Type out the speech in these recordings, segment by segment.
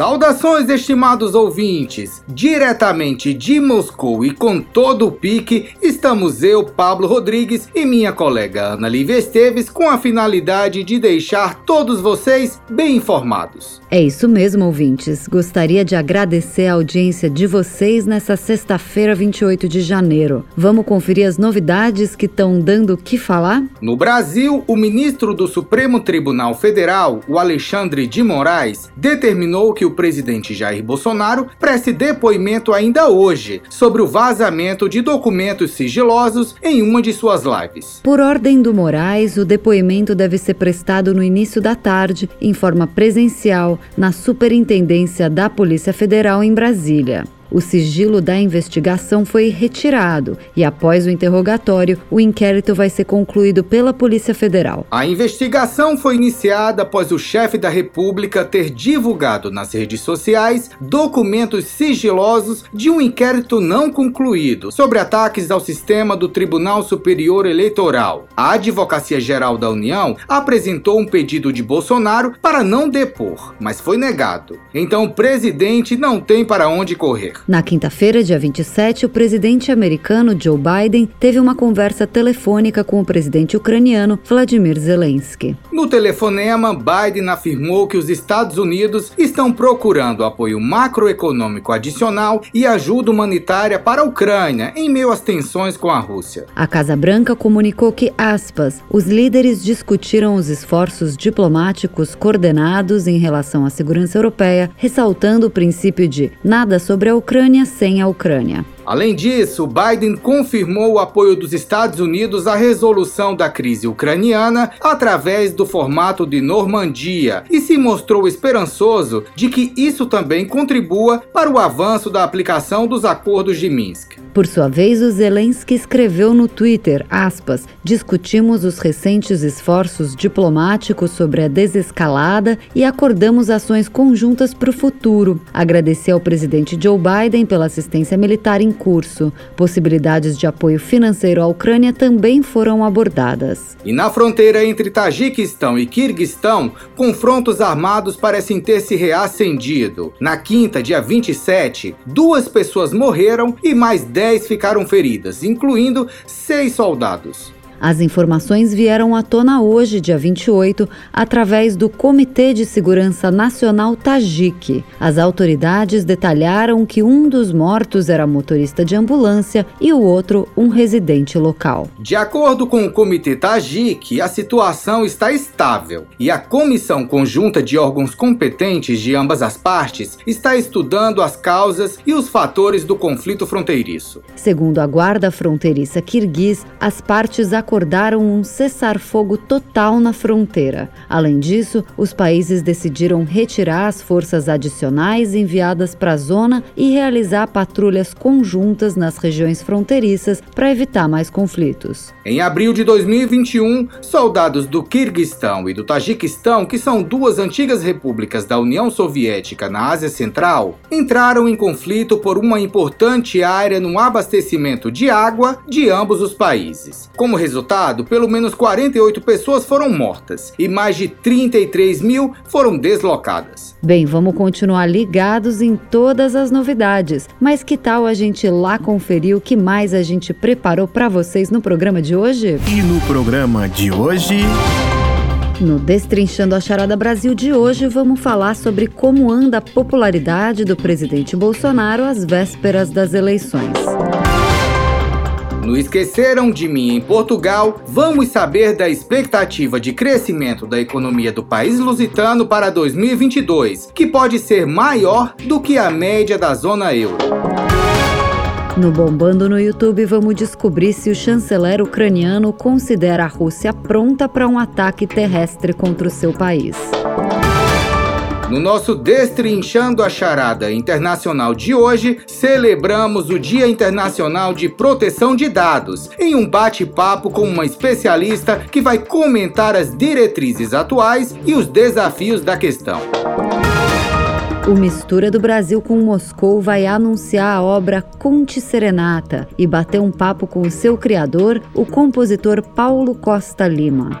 Saudações, estimados ouvintes! Diretamente de Moscou e com todo o pique, estamos eu, Pablo Rodrigues e minha colega Ana Lívia Esteves com a finalidade de deixar todos vocês bem informados. É isso mesmo, ouvintes. Gostaria de agradecer a audiência de vocês nessa sexta-feira, 28 de janeiro. Vamos conferir as novidades que estão dando o que falar? No Brasil, o ministro do Supremo Tribunal Federal, o Alexandre de Moraes, determinou que o presidente Jair Bolsonaro preste depoimento ainda hoje sobre o vazamento de documentos sigilosos em uma de suas lives. Por ordem do Moraes, o depoimento deve ser prestado no início da tarde, em forma presencial, na Superintendência da Polícia Federal em Brasília. O sigilo da investigação foi retirado e, após o interrogatório, o inquérito vai ser concluído pela Polícia Federal. A investigação foi iniciada após o chefe da República ter divulgado nas redes sociais documentos sigilosos de um inquérito não concluído sobre ataques ao sistema do Tribunal Superior Eleitoral. A Advocacia Geral da União apresentou um pedido de Bolsonaro para não depor, mas foi negado. Então o presidente não tem para onde correr. Na quinta-feira, dia 27, o presidente americano Joe Biden teve uma conversa telefônica com o presidente ucraniano Vladimir Zelensky. No telefonema, Biden afirmou que os Estados Unidos estão procurando apoio macroeconômico adicional e ajuda humanitária para a Ucrânia em meio às tensões com a Rússia. A Casa Branca comunicou que, aspas, os líderes discutiram os esforços diplomáticos coordenados em relação à segurança europeia, ressaltando o princípio de nada sobre a Ucrânia Ucrânia sem a Ucrânia. Além disso, Biden confirmou o apoio dos Estados Unidos à resolução da crise ucraniana através do formato de Normandia e se mostrou esperançoso de que isso também contribua para o avanço da aplicação dos acordos de Minsk. Por sua vez, o Zelensky escreveu no Twitter, aspas, discutimos os recentes esforços diplomáticos sobre a desescalada e acordamos ações conjuntas para o futuro. Agradeceu ao presidente Joe Biden pela assistência militar em Possibilidades de apoio financeiro à Ucrânia também foram abordadas. E na fronteira entre Tajiquistão e Kirguistão, confrontos armados parecem ter se reacendido. Na quinta, dia 27, duas pessoas morreram e mais 10 ficaram feridas, incluindo seis soldados. As informações vieram à tona hoje, dia 28, através do Comitê de Segurança Nacional Tajik. As autoridades detalharam que um dos mortos era motorista de ambulância e o outro um residente local. De acordo com o Comitê Tajik, a situação está estável e a Comissão Conjunta de Órgãos Competentes de ambas as partes está estudando as causas e os fatores do conflito fronteiriço. Segundo a Guarda Fronteiriça Kirguiz, as partes acordaram um cessar-fogo total na fronteira. Além disso, os países decidiram retirar as forças adicionais enviadas para a zona e realizar patrulhas conjuntas nas regiões fronteiriças para evitar mais conflitos. Em abril de 2021, soldados do Kirguistão e do Tajiquistão, que são duas antigas repúblicas da União Soviética na Ásia Central, entraram em conflito por uma importante área no abastecimento de água de ambos os países. Como resultado, resultado, pelo menos 48 pessoas foram mortas e mais de 33 mil foram deslocadas. Bem, vamos continuar ligados em todas as novidades, mas que tal a gente lá conferir o que mais a gente preparou para vocês no programa de hoje? E no programa de hoje. No Destrinchando a Charada Brasil de hoje, vamos falar sobre como anda a popularidade do presidente Bolsonaro às vésperas das eleições. No Esqueceram de Mim em Portugal, vamos saber da expectativa de crescimento da economia do país lusitano para 2022, que pode ser maior do que a média da zona euro. No Bombando no YouTube, vamos descobrir se o chanceler ucraniano considera a Rússia pronta para um ataque terrestre contra o seu país. No nosso Destrinchando a Charada Internacional de hoje, celebramos o Dia Internacional de Proteção de Dados, em um bate-papo com uma especialista que vai comentar as diretrizes atuais e os desafios da questão. O Mistura do Brasil com Moscou vai anunciar a obra Conte Serenata e bater um papo com o seu criador, o compositor Paulo Costa Lima.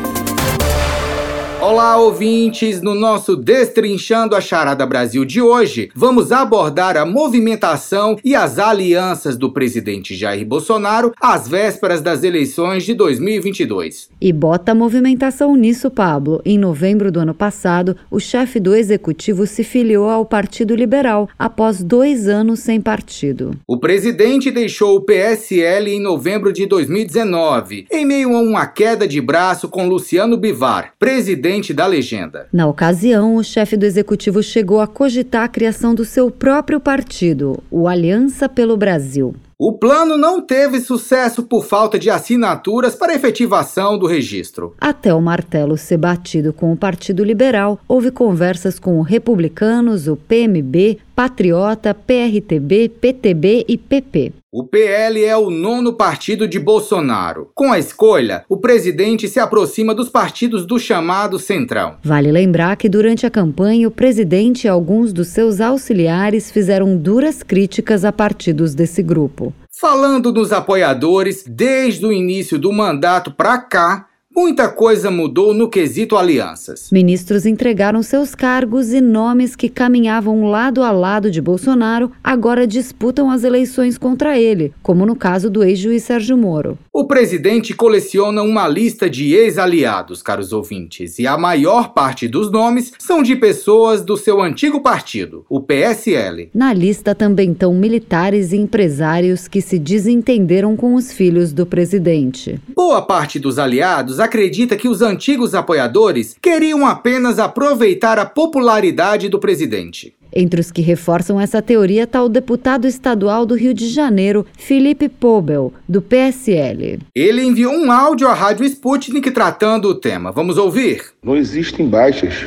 Olá, ouvintes! No nosso Destrinchando a Charada Brasil de hoje, vamos abordar a movimentação e as alianças do presidente Jair Bolsonaro às vésperas das eleições de 2022. E bota a movimentação nisso, Pablo. Em novembro do ano passado, o chefe do executivo se filiou ao Partido Liberal após dois anos sem partido. O presidente deixou o PSL em novembro de 2019, em meio a uma queda de braço com Luciano Bivar, presidente da legenda. Na ocasião, o chefe do executivo chegou a cogitar a criação do seu próprio partido, o Aliança pelo Brasil. O plano não teve sucesso por falta de assinaturas para efetivação do registro. Até o martelo ser batido com o Partido Liberal, houve conversas com republicanos, o PMB, Patriota, PRTB, PTB e PP. O PL é o nono partido de Bolsonaro. Com a escolha, o presidente se aproxima dos partidos do chamado Centrão. Vale lembrar que durante a campanha, o presidente e alguns dos seus auxiliares fizeram duras críticas a partidos desse grupo. Falando dos apoiadores, desde o início do mandato para cá, Muita coisa mudou no quesito alianças. Ministros entregaram seus cargos e nomes que caminhavam lado a lado de Bolsonaro agora disputam as eleições contra ele, como no caso do ex-juiz Sérgio Moro. O presidente coleciona uma lista de ex-aliados, caros ouvintes, e a maior parte dos nomes são de pessoas do seu antigo partido, o PSL. Na lista também estão militares e empresários que se desentenderam com os filhos do presidente. Boa parte dos aliados acredita que os antigos apoiadores queriam apenas aproveitar a popularidade do presidente. Entre os que reforçam essa teoria está o deputado estadual do Rio de Janeiro, Felipe Pobel, do PSL. Ele enviou um áudio à Rádio Sputnik tratando o tema. Vamos ouvir? Não existem baixas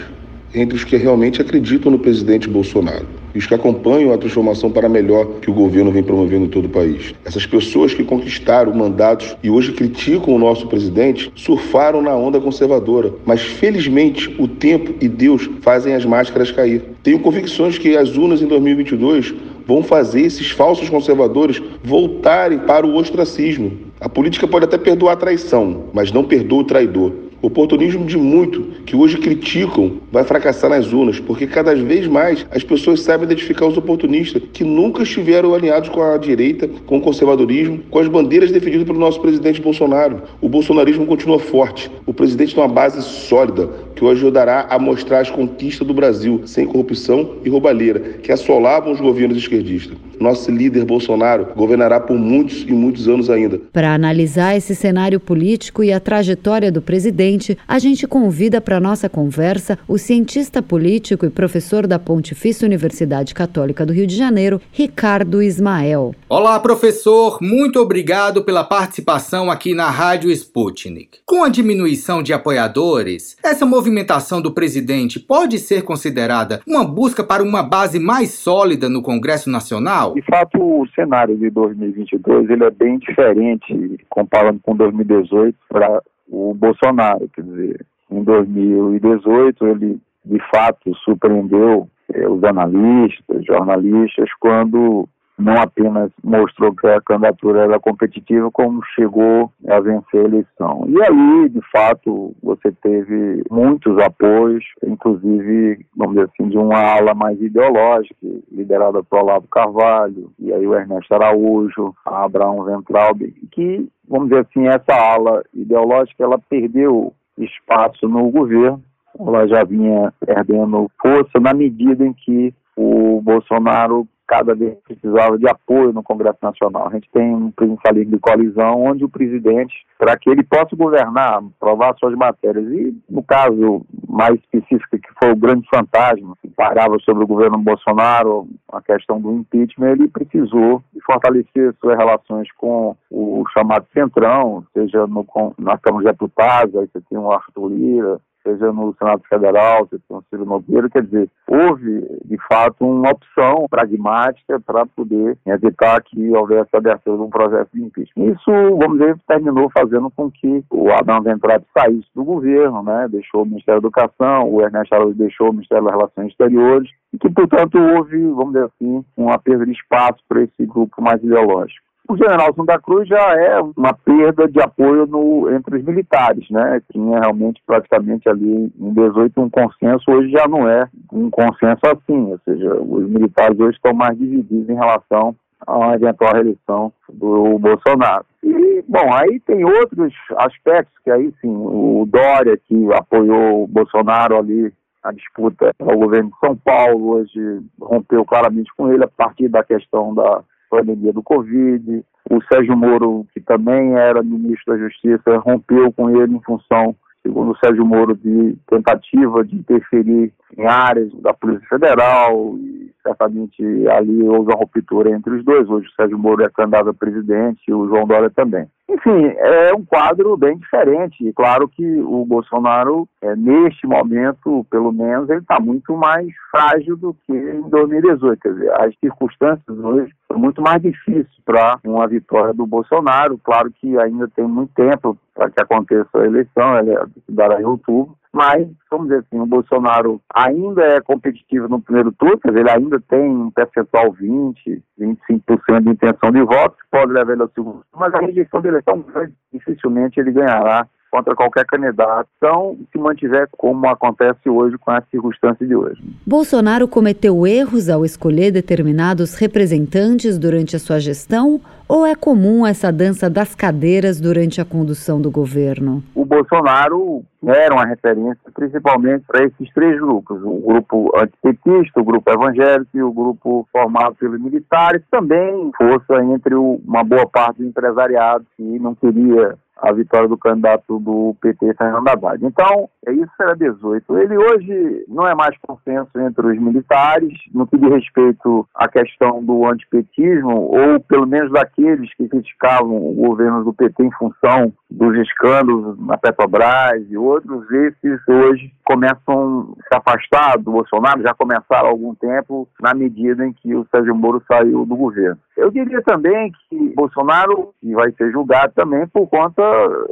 entre os que realmente acreditam no presidente Bolsonaro e os que acompanham a transformação para melhor que o governo vem promovendo em todo o país. Essas pessoas que conquistaram mandatos e hoje criticam o nosso presidente surfaram na onda conservadora, mas felizmente o tempo e Deus fazem as máscaras cair. Tenho convicções que as urnas em 2022 vão fazer esses falsos conservadores voltarem para o ostracismo. A política pode até perdoar a traição, mas não perdoa o traidor. O oportunismo de muito que hoje criticam vai fracassar nas urnas, porque cada vez mais as pessoas sabem identificar os oportunistas que nunca estiveram alinhados com a direita, com o conservadorismo, com as bandeiras defendidas pelo nosso presidente Bolsonaro. O bolsonarismo continua forte. O presidente tem uma base sólida que o ajudará a mostrar as conquistas do Brasil sem corrupção e roubalheira que assolavam os governos esquerdistas. Nosso líder Bolsonaro governará por muitos e muitos anos ainda. Para analisar esse cenário político e a trajetória do presidente, a gente convida para nossa conversa o cientista político e professor da Pontifícia Universidade Católica do Rio de Janeiro, Ricardo Ismael. Olá, professor, muito obrigado pela participação aqui na Rádio Sputnik. Com a diminuição de apoiadores, essa movimentação do presidente pode ser considerada uma busca para uma base mais sólida no Congresso Nacional? De fato, o cenário de 2022 ele é bem diferente comparando com 2018 para o Bolsonaro. Quer dizer, em 2018 ele de fato surpreendeu eh, os analistas, jornalistas, quando não apenas mostrou que a candidatura era competitiva, como chegou a vencer a eleição. E aí, de fato, você teve muitos apoios, inclusive, vamos dizer assim, de uma ala mais ideológica, liderada por Olavo Carvalho, e aí o Ernesto Araújo, a Abraão Ventralb, que vamos dizer assim, essa ala ideológica ela perdeu espaço no governo, ela já vinha perdendo força na medida em que o Bolsonaro cada vez precisava de apoio no Congresso Nacional. A gente tem um presidencialismo de coalizão onde o presidente, para que ele possa governar, provar suas matérias, e no caso mais específica, que foi o grande fantasma que parava sobre o governo Bolsonaro, a questão do impeachment, ele precisou fortalecer suas relações com o chamado Centrão, seja no, na Câmara de Deputados, aí você tem o Arthur Lira, seja no Senado Federal, você tem o Ciro Nogueira, quer dizer, houve, de fato, uma opção pragmática para poder evitar que houvesse abertura de um processo de impeachment. Isso, vamos dizer, terminou fazendo com que o Adão Venturati saísse do governo, né, deixou o Ministério da Educação, o Ernesto Araújo deixou o Ministério das Relações Exteriores, e que, portanto, houve, vamos dizer assim, uma perda de espaço para esse grupo mais ideológico. O general Santa Cruz já é uma perda de apoio no, entre os militares, né? Tinha realmente praticamente ali em 18 um consenso, hoje já não é um consenso assim, ou seja, os militares hoje estão mais divididos em relação a uma eventual reeleição do Bolsonaro. E, bom, aí tem outros aspectos que aí sim, o Dória que apoiou o Bolsonaro ali a disputa ao governo de São Paulo, hoje rompeu claramente com ele a partir da questão da pandemia do Covid. O Sérgio Moro, que também era ministro da Justiça, rompeu com ele em função, segundo o Sérgio Moro, de tentativa de interferir em áreas da Polícia Federal e certamente ali houve uma ruptura entre os dois. Hoje o Sérgio Moro é candidato a presidente e o João Dória também. Enfim, é um quadro bem diferente. Claro que o Bolsonaro, é, neste momento, pelo menos, ele está muito mais frágil do que em 2018. Quer dizer, as circunstâncias hoje são muito mais difíceis para uma vitória do Bolsonaro. Claro que ainda tem muito tempo para que aconteça a eleição, ela é dará em outubro mas, vamos dizer assim, o Bolsonaro ainda é competitivo no primeiro turno, quer dizer, ele ainda tem um percentual 20, 25% de intenção de voto, pode levar ele ao segundo mas a rejeição dele é tão grande, dificilmente ele ganhará contra qualquer candidato, então se mantiver como acontece hoje com a circunstância de hoje. Bolsonaro cometeu erros ao escolher determinados representantes durante a sua gestão ou é comum essa dança das cadeiras durante a condução do governo? O Bolsonaro era uma referência principalmente para esses três grupos, o grupo antipetista, o grupo evangélico e o grupo formado pelos militares, também força entre uma boa parte do empresariado que não queria a vitória do candidato do PT, Fernando Haddad. Então, é isso era 18. Ele hoje não é mais consenso entre os militares no que diz respeito à questão do antipetismo, ou pelo menos daqueles que criticavam o governo do PT em função dos escândalos na Petrobras e outros, esses hoje começam a se afastar do Bolsonaro, já começaram há algum tempo, na medida em que o Sérgio Moro saiu do governo. Eu diria também que Bolsonaro vai ser julgado também por conta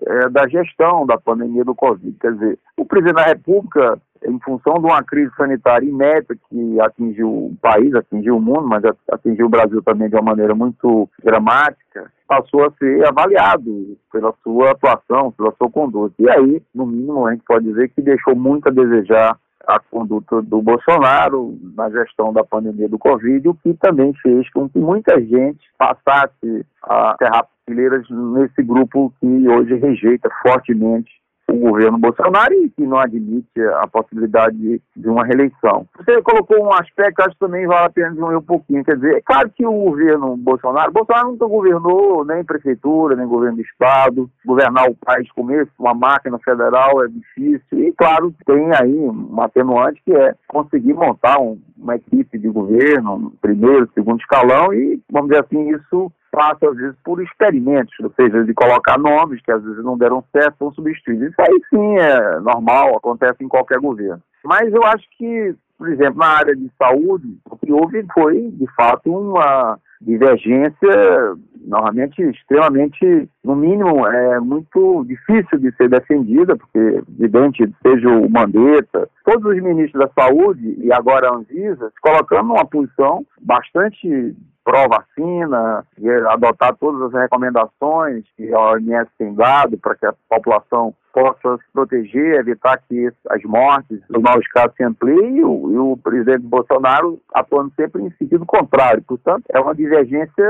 é, da gestão da pandemia do Covid. Quer dizer, o presidente da República, em função de uma crise sanitária inédita que atingiu o país, atingiu o mundo, mas atingiu o Brasil também de uma maneira muito dramática, passou a ser avaliado pela sua atuação, pela sua conduta. E aí, no mínimo, a gente pode dizer que deixou muito a desejar a conduta do Bolsonaro na gestão da pandemia do Covid, o que também fez com que muita gente passasse a serrar fileiras nesse grupo que hoje rejeita fortemente o governo Bolsonaro e que não admite a possibilidade de, uma reeleição. Você colocou um aspecto que acho que também vale a pena diminuir um pouquinho. Quer dizer, é claro que o governo Bolsonaro, Bolsonaro nunca governou nem prefeitura, nem governo do Estado. Governar o país com uma máquina federal é difícil. E, claro, tem aí um atenuante que é conseguir montar um, uma equipe de governo, primeiro, segundo escalão, e, vamos dizer assim, isso passa, às vezes, por experimentos, ou seja, de colocar nomes que às vezes não deram certo, são substituídos. Isso aí sim é normal, acontece em qualquer governo. Mas eu acho que, por exemplo, na área de saúde, o que houve foi, de fato, uma divergência, normalmente, extremamente, no mínimo, é muito difícil de ser defendida, porque, evidente, seja o Mandetta, todos os ministros da saúde e agora a Anvisa, se colocando numa posição bastante pró-vacina, adotar todas as recomendações que a OMS tem dado para que a população possa se proteger, evitar que as mortes, os maus casos se ampliem, e o, e o presidente Bolsonaro atuando sempre em sentido contrário. Portanto, é uma divergência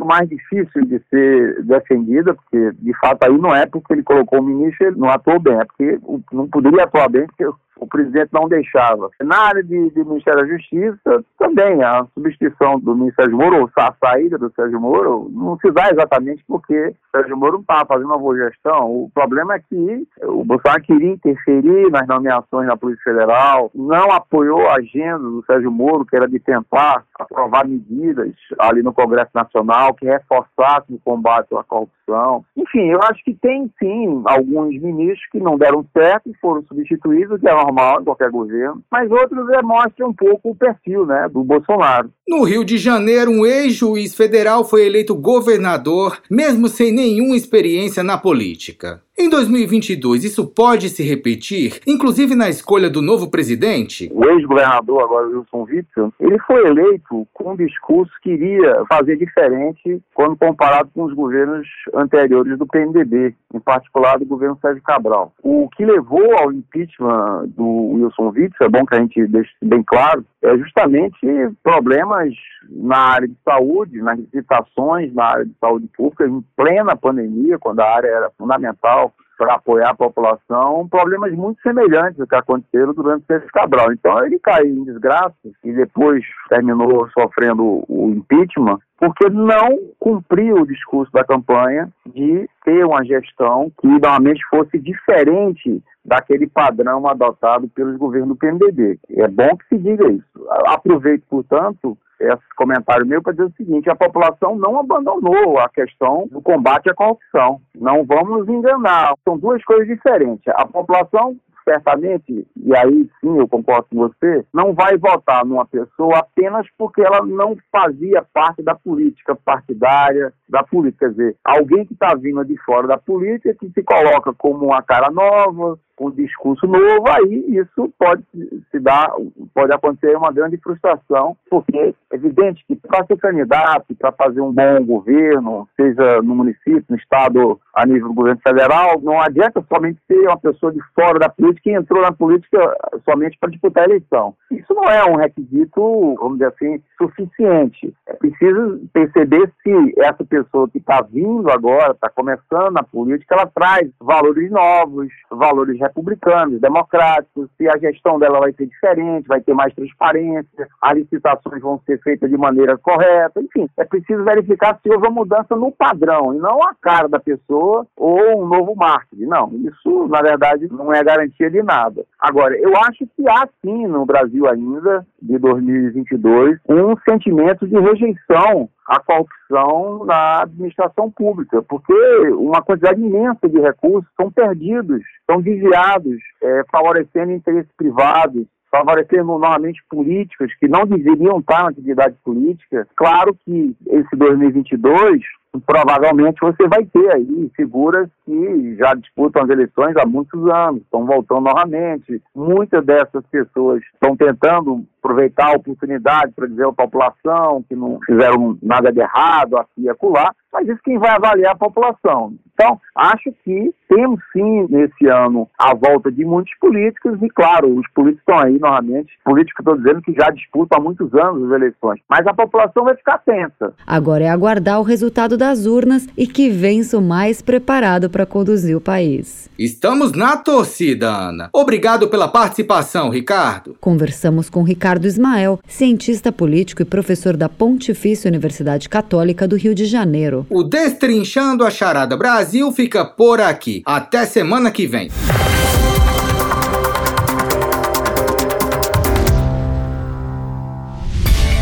mais difícil de ser defendida, porque, de fato, aí não é porque ele colocou o ministro, ele não atuou bem, é porque não poderia atuar bem, porque o presidente não deixava. Na área de, de Ministério da Justiça, também a substituição do Ministério Moro, ou a saída do Sérgio Moro, não se dá exatamente porque o Sérgio Moro não estava fazendo uma boa gestão. O problema é que o Bolsonaro queria interferir nas nomeações na Polícia Federal, não apoiou a agenda do Sérgio Moro, que era de tentar aprovar medidas ali no Congresso Nacional que reforçassem o combate à corrupção. Enfim, eu acho que tem sim alguns ministros que não deram certo e foram substituídos, que é normal em qualquer governo, mas outros é, mostram um pouco o perfil né, do Bolsonaro. No Rio de Janeiro, um ex-juiz federal foi eleito governador, mesmo sem nenhuma experiência na política. Em 2022, isso pode se repetir, inclusive na escolha do novo presidente? O ex-governador, agora Wilson Witzel, ele foi eleito com um discurso que iria fazer diferente quando comparado com os governos anteriores do PMDB, em particular do governo Sérgio Cabral. O que levou ao impeachment do Wilson Witzel, é bom que a gente deixe bem claro, é justamente problemas na área de saúde, nas licitações na área de saúde pública, em plena pandemia, quando a área era fundamental para apoiar a população, problemas muito semelhantes ao que aconteceram durante o Sérgio Cabral. Então ele caiu em desgraça e depois terminou sofrendo o impeachment porque não cumpriu o discurso da campanha de ter uma gestão que normalmente fosse diferente daquele padrão adotado pelos governos do PMDB. É bom que se diga isso. Aproveito, portanto, esse comentário meu para dizer o seguinte: a população não abandonou a questão do combate à corrupção. Não vamos nos enganar. São duas coisas diferentes. A população certamente, e aí sim eu concordo com você, não vai votar numa pessoa apenas porque ela não fazia parte da política partidária, da política. Quer dizer, alguém que está vindo de fora da política, que se coloca como uma cara nova, um discurso novo, aí isso pode se dar, pode acontecer uma grande frustração, porque é evidente que para ser candidato, para fazer um bom governo, seja no município, no estado, a nível do governo federal, não adianta somente ser uma pessoa de fora da política e entrou na política somente para disputar a eleição. Isso não é um requisito, vamos dizer assim, suficiente. É preciso perceber se essa pessoa que está vindo agora, está começando na política, ela traz valores novos, valores republicanos, democráticos, se a gestão dela vai ser diferente, vai ter mais transparência, as licitações vão ser feitas de maneira correta, enfim, é preciso verificar se houve uma mudança no padrão e não a cara da pessoa ou um novo marketing. Não, isso na verdade não é garantia de nada. Agora, eu acho que há sim no Brasil ainda, de 2022, um sentimento de rejeição à corrupção na administração pública, porque uma quantidade imensa de recursos são perdidos, são desviados, é, favorecendo interesses privados, favorecendo novamente políticos que não deveriam estar na atividade política. Claro que esse 2022 provavelmente você vai ter aí figuras que já disputam as eleições há muitos anos, estão voltando novamente. Muitas dessas pessoas estão tentando aproveitar a oportunidade para dizer à população que não fizeram nada de errado aqui e acolá, mas isso quem vai avaliar a população. Então, acho que temos sim nesse ano a volta de muitos políticos e, claro, os políticos estão aí novamente, políticos que estou dizendo que já disputam há muitos anos as eleições, mas a população vai ficar tensa. Agora é aguardar o resultado das urnas e que vença o mais preparado para conduzir o país. Estamos na torcida, Ana. Obrigado pela participação, Ricardo. Conversamos com Ricardo Ismael, cientista político e professor da Pontifícia Universidade Católica do Rio de Janeiro. O Destrinchando a Charada Brasil fica por aqui. Até semana que vem.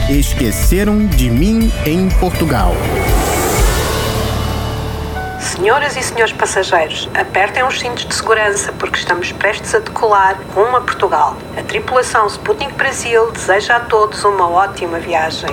Esqueceram de mim em Portugal. Senhoras e senhores passageiros, apertem os cintos de segurança porque estamos prestes a decolar rumo a Portugal. A tripulação Sputnik Brasil deseja a todos uma ótima viagem.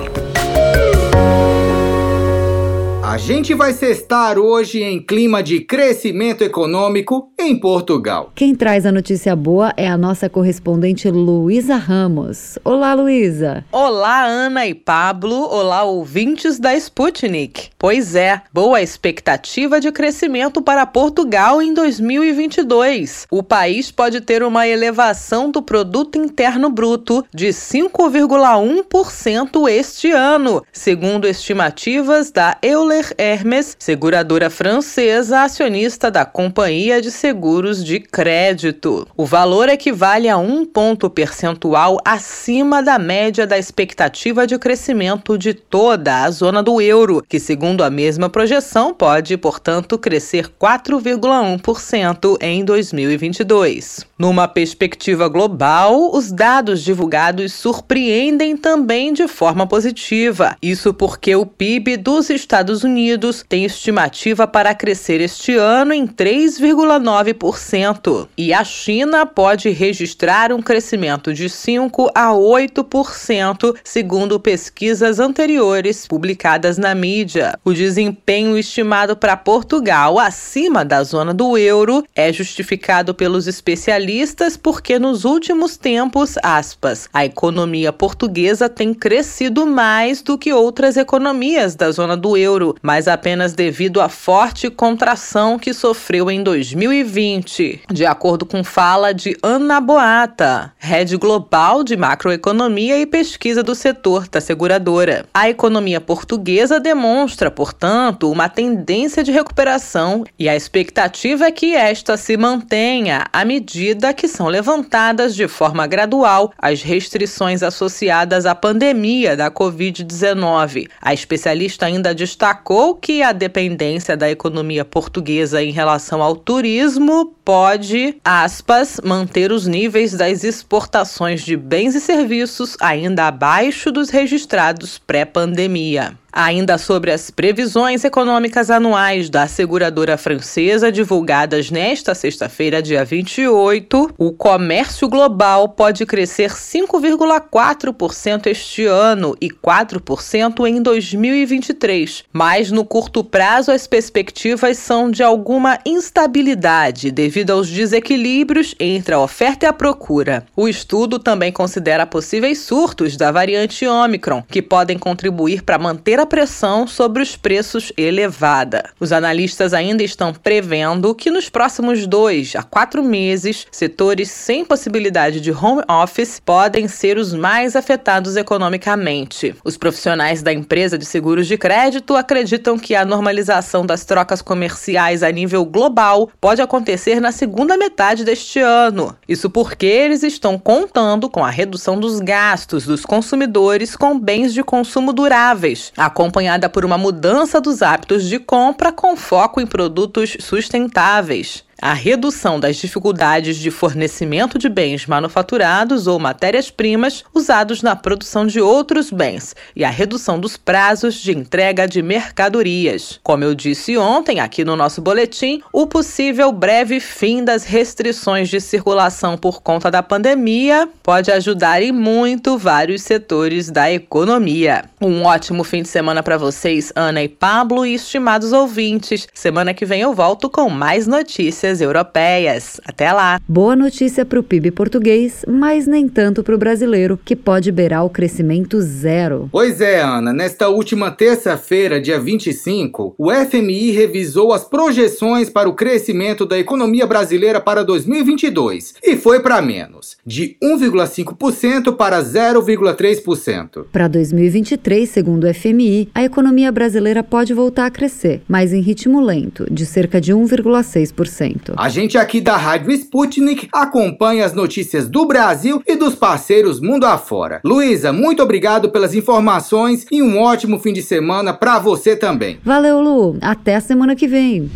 A gente vai cestar hoje em clima de crescimento econômico em Portugal. Quem traz a notícia boa é a nossa correspondente Luísa Ramos. Olá, Luísa. Olá, Ana e Pablo. Olá, ouvintes da Sputnik. Pois é, boa expectativa de crescimento para Portugal em 2022. O país pode ter uma elevação do produto interno bruto de 5,1% este ano, segundo estimativas da Euler Hermes, seguradora francesa acionista da Companhia de Seguros de Crédito. O valor equivale a um ponto percentual acima da média da expectativa de crescimento de toda a zona do euro, que, segundo a mesma projeção, pode, portanto, crescer 4,1% em 2022. Numa perspectiva global, os dados divulgados surpreendem também de forma positiva. Isso porque o PIB dos Estados Unidos tem estimativa para crescer este ano em 3,9% e a China pode registrar um crescimento de 5 a 8%, segundo pesquisas anteriores publicadas na mídia. O desempenho estimado para Portugal acima da zona do euro é justificado pelos especialistas porque nos últimos tempos, aspas, a economia portuguesa tem crescido mais do que outras economias da zona do euro, mas apenas devido à forte contração que sofreu em 2020, de acordo com fala de Ana Boata, head global de macroeconomia e pesquisa do setor da seguradora. A economia portuguesa demonstra, portanto, uma tendência de recuperação e a expectativa é que esta se mantenha à medida que são levantadas de forma gradual as restrições associadas à pandemia da Covid-19. A especialista ainda destacou que a dependência da economia portuguesa em relação ao turismo pode, aspas, manter os níveis das exportações de bens e serviços ainda abaixo dos registrados pré-pandemia. Ainda sobre as previsões econômicas anuais da seguradora francesa divulgadas nesta sexta-feira, dia 28, o comércio global pode crescer 5,4% este ano e 4% em 2023. Mas no curto prazo, as perspectivas são de alguma instabilidade devido aos desequilíbrios entre a oferta e a procura. O estudo também considera possíveis surtos da variante Omicron, que podem contribuir para manter a pressão sobre os preços elevada. Os analistas ainda estão prevendo que nos próximos dois a quatro meses, setores sem possibilidade de home office podem ser os mais afetados economicamente. Os profissionais da empresa de seguros de crédito acreditam que a normalização das trocas comerciais a nível global pode acontecer na segunda metade deste ano. Isso porque eles estão contando com a redução dos gastos dos consumidores com bens de consumo duráveis, acompanhada por uma mudança dos hábitos de compra com foco em produtos sustentáveis a redução das dificuldades de fornecimento de bens manufaturados ou matérias-primas usados na produção de outros bens e a redução dos prazos de entrega de mercadorias. Como eu disse ontem aqui no nosso boletim, o possível breve fim das restrições de circulação por conta da pandemia pode ajudar em muito vários setores da economia. Um ótimo fim de semana para vocês, Ana e Pablo e estimados ouvintes. Semana que vem eu volto com mais notícias notícias europeias. Até lá! Boa notícia para o PIB português, mas nem tanto para o brasileiro, que pode beirar o crescimento zero. Pois é, Ana. Nesta última terça-feira, dia 25, o FMI revisou as projeções para o crescimento da economia brasileira para 2022 e foi para menos, de 1,5% para 0,3%. Para 2023, segundo o FMI, a economia brasileira pode voltar a crescer, mas em ritmo lento, de cerca de 1,6%. A gente aqui da Rádio Sputnik acompanha as notícias do Brasil e dos parceiros mundo afora. Luísa, muito obrigado pelas informações e um ótimo fim de semana para você também. Valeu, Lu. Até a semana que vem.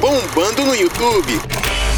Bombando no YouTube.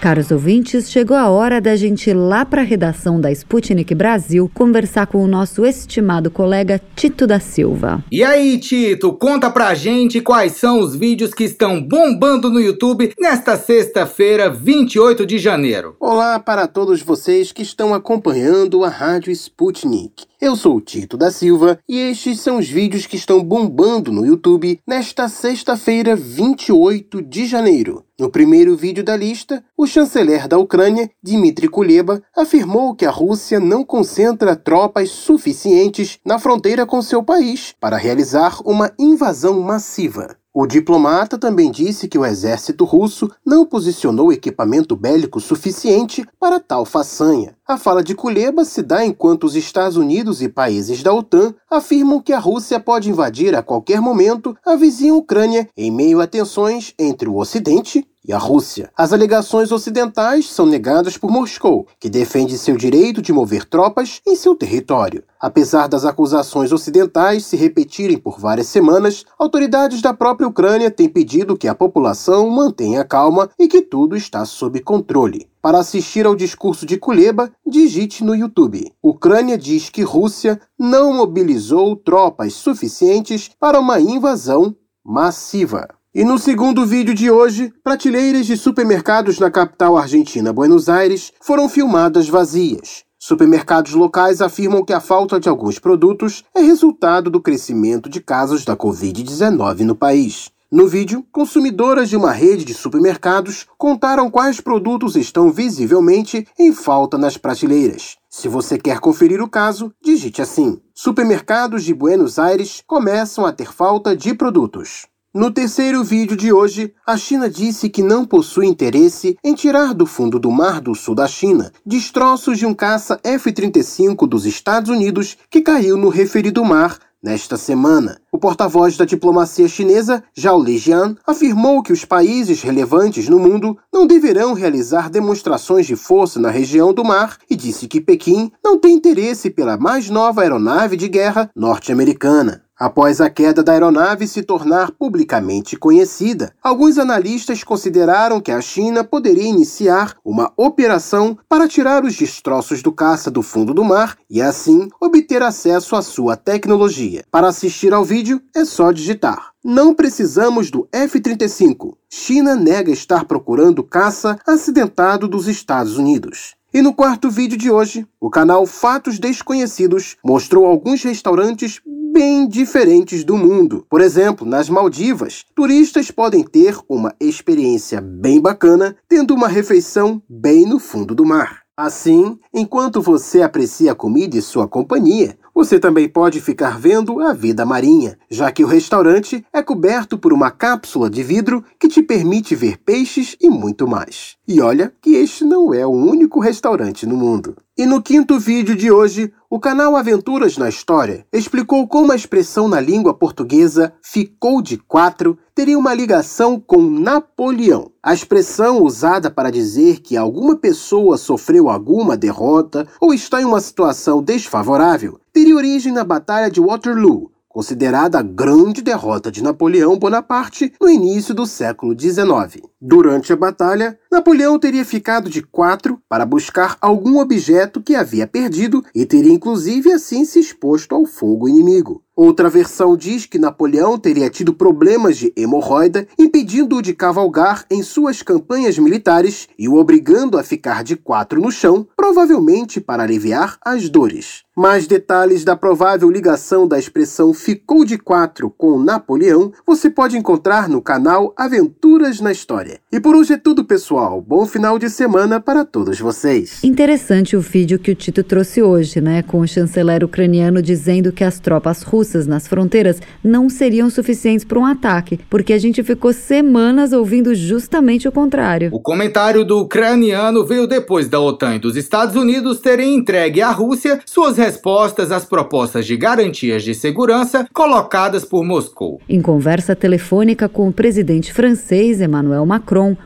Caros ouvintes, chegou a hora da gente ir lá para a redação da Sputnik Brasil conversar com o nosso estimado colega Tito da Silva. E aí, Tito, conta pra gente quais são os vídeos que estão bombando no YouTube nesta sexta-feira, 28 de janeiro. Olá para todos vocês que estão acompanhando a Rádio Sputnik. Eu sou o Tito da Silva e estes são os vídeos que estão bombando no YouTube nesta sexta-feira, 28 de janeiro. No primeiro vídeo da lista, o chanceler da Ucrânia, Dmitry Kuleba, afirmou que a Rússia não concentra tropas suficientes na fronteira com seu país para realizar uma invasão massiva. O diplomata também disse que o exército russo não posicionou equipamento bélico suficiente para tal façanha. A fala de Kuleba se dá enquanto os Estados Unidos e países da OTAN afirmam que a Rússia pode invadir a qualquer momento a vizinha Ucrânia em meio a tensões entre o Ocidente e a Rússia. As alegações ocidentais são negadas por Moscou, que defende seu direito de mover tropas em seu território. Apesar das acusações ocidentais se repetirem por várias semanas, autoridades da própria Ucrânia têm pedido que a população mantenha calma e que tudo está sob controle. Para assistir ao discurso de Kuleba, digite no YouTube. Ucrânia diz que Rússia não mobilizou tropas suficientes para uma invasão massiva. E no segundo vídeo de hoje, prateleiras de supermercados na capital argentina, Buenos Aires, foram filmadas vazias. Supermercados locais afirmam que a falta de alguns produtos é resultado do crescimento de casos da Covid-19 no país. No vídeo, consumidoras de uma rede de supermercados contaram quais produtos estão visivelmente em falta nas prateleiras. Se você quer conferir o caso, digite assim: Supermercados de Buenos Aires começam a ter falta de produtos. No terceiro vídeo de hoje, a China disse que não possui interesse em tirar do fundo do Mar do Sul da China destroços de um caça F-35 dos Estados Unidos que caiu no referido mar nesta semana. O porta-voz da diplomacia chinesa, Zhao Lijian, afirmou que os países relevantes no mundo não deverão realizar demonstrações de força na região do mar e disse que Pequim não tem interesse pela mais nova aeronave de guerra norte-americana. Após a queda da aeronave se tornar publicamente conhecida, alguns analistas consideraram que a China poderia iniciar uma operação para tirar os destroços do caça do fundo do mar e, assim, obter acesso à sua tecnologia. Para assistir ao vídeo, é só digitar. Não precisamos do F-35. China nega estar procurando caça acidentado dos Estados Unidos. E no quarto vídeo de hoje, o canal Fatos Desconhecidos mostrou alguns restaurantes bem diferentes do mundo. Por exemplo, nas Maldivas, turistas podem ter uma experiência bem bacana tendo uma refeição bem no fundo do mar. Assim, enquanto você aprecia a comida e sua companhia, você também pode ficar vendo a vida marinha, já que o restaurante é coberto por uma cápsula de vidro que te permite ver peixes e muito mais. E olha que este não é o único restaurante no mundo. E no quinto vídeo de hoje, o canal Aventuras na História explicou como a expressão na língua portuguesa ficou de quatro teria uma ligação com Napoleão. A expressão usada para dizer que alguma pessoa sofreu alguma derrota ou está em uma situação desfavorável teria origem na Batalha de Waterloo, considerada a grande derrota de Napoleão Bonaparte no início do século XIX. Durante a batalha, Napoleão teria ficado de quatro para buscar algum objeto que havia perdido e teria inclusive assim se exposto ao fogo inimigo. Outra versão diz que Napoleão teria tido problemas de hemorroida, impedindo-o de cavalgar em suas campanhas militares e o obrigando a ficar de quatro no chão, provavelmente para aliviar as dores. Mais detalhes da provável ligação da expressão ficou de quatro com Napoleão você pode encontrar no canal Aventuras na História. E por hoje é tudo, pessoal. Bom final de semana para todos vocês. Interessante o vídeo que o Tito trouxe hoje, né? Com o chanceler ucraniano dizendo que as tropas russas nas fronteiras não seriam suficientes para um ataque, porque a gente ficou semanas ouvindo justamente o contrário. O comentário do ucraniano veio depois da OTAN e dos Estados Unidos terem entregue à Rússia suas respostas às propostas de garantias de segurança colocadas por Moscou. Em conversa telefônica com o presidente francês Emmanuel Macron,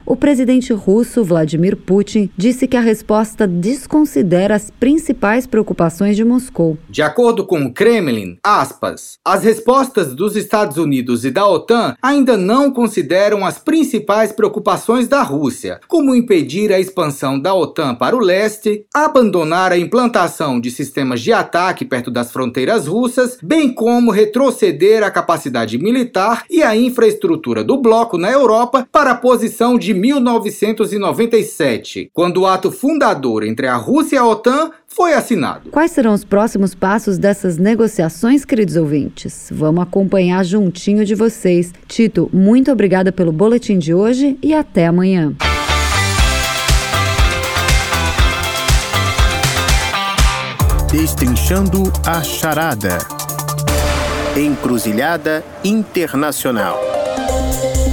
o presidente russo Vladimir Putin disse que a resposta desconsidera as principais preocupações de Moscou. De acordo com o Kremlin, aspas, as respostas dos Estados Unidos e da OTAN ainda não consideram as principais preocupações da Rússia, como impedir a expansão da OTAN para o leste, abandonar a implantação de sistemas de ataque perto das fronteiras russas, bem como retroceder a capacidade militar e a infraestrutura do bloco na Europa para a de 1997, quando o ato fundador entre a Rússia e a OTAN foi assinado. Quais serão os próximos passos dessas negociações, queridos ouvintes? Vamos acompanhar juntinho de vocês. Tito, muito obrigada pelo boletim de hoje e até amanhã. Destrinchando a charada. Encruzilhada Internacional.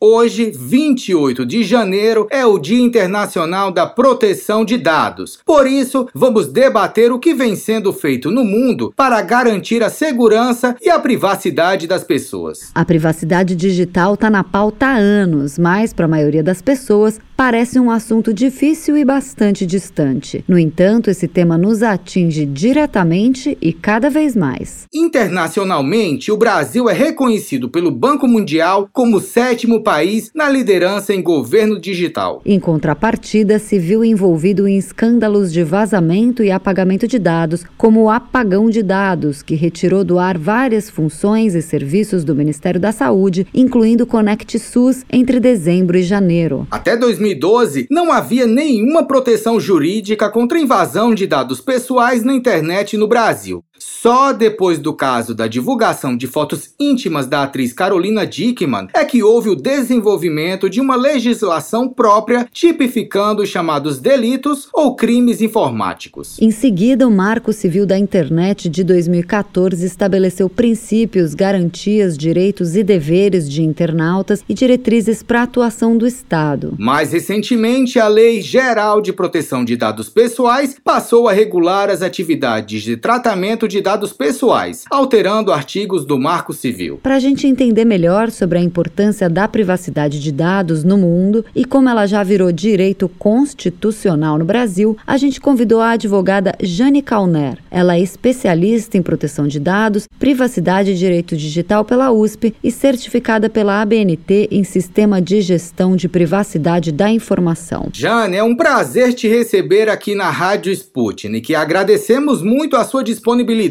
hoje, 28 de janeiro, é o Dia Internacional da Proteção de Dados. Por isso, vamos debater o que vem sendo feito no mundo para garantir a segurança e a privacidade das pessoas. A privacidade digital está na pauta há anos, mas para a maioria das pessoas parece um assunto difícil e bastante distante. No entanto, esse tema nos atinge diretamente e cada vez mais. Internacionalmente, o Brasil é reconhecido pelo Banco Mundial como o sétimo país na liderança em governo digital. Em contrapartida, se viu envolvido em escândalos de vazamento e apagamento de dados, como o apagão de dados, que retirou do ar várias funções e serviços do Ministério da Saúde, incluindo o Conect SUS entre dezembro e janeiro. Até 2012, não havia nenhuma proteção jurídica contra invasão de dados pessoais na internet no Brasil. Só depois do caso da divulgação de fotos íntimas da atriz Carolina Dickman é que houve o desenvolvimento de uma legislação própria tipificando os chamados delitos ou crimes informáticos. Em seguida, o Marco Civil da Internet de 2014 estabeleceu princípios, garantias, direitos e deveres de internautas e diretrizes para a atuação do Estado. Mais recentemente, a Lei Geral de Proteção de Dados Pessoais passou a regular as atividades de tratamento de dados pessoais, alterando artigos do Marco Civil. Para a gente entender melhor sobre a importância da privacidade de dados no mundo e como ela já virou direito constitucional no Brasil, a gente convidou a advogada Jane Calner. Ela é especialista em proteção de dados, privacidade e direito digital pela USP e certificada pela ABNT em Sistema de Gestão de Privacidade da Informação. Jane, é um prazer te receber aqui na Rádio Sputnik e agradecemos muito a sua disponibilidade.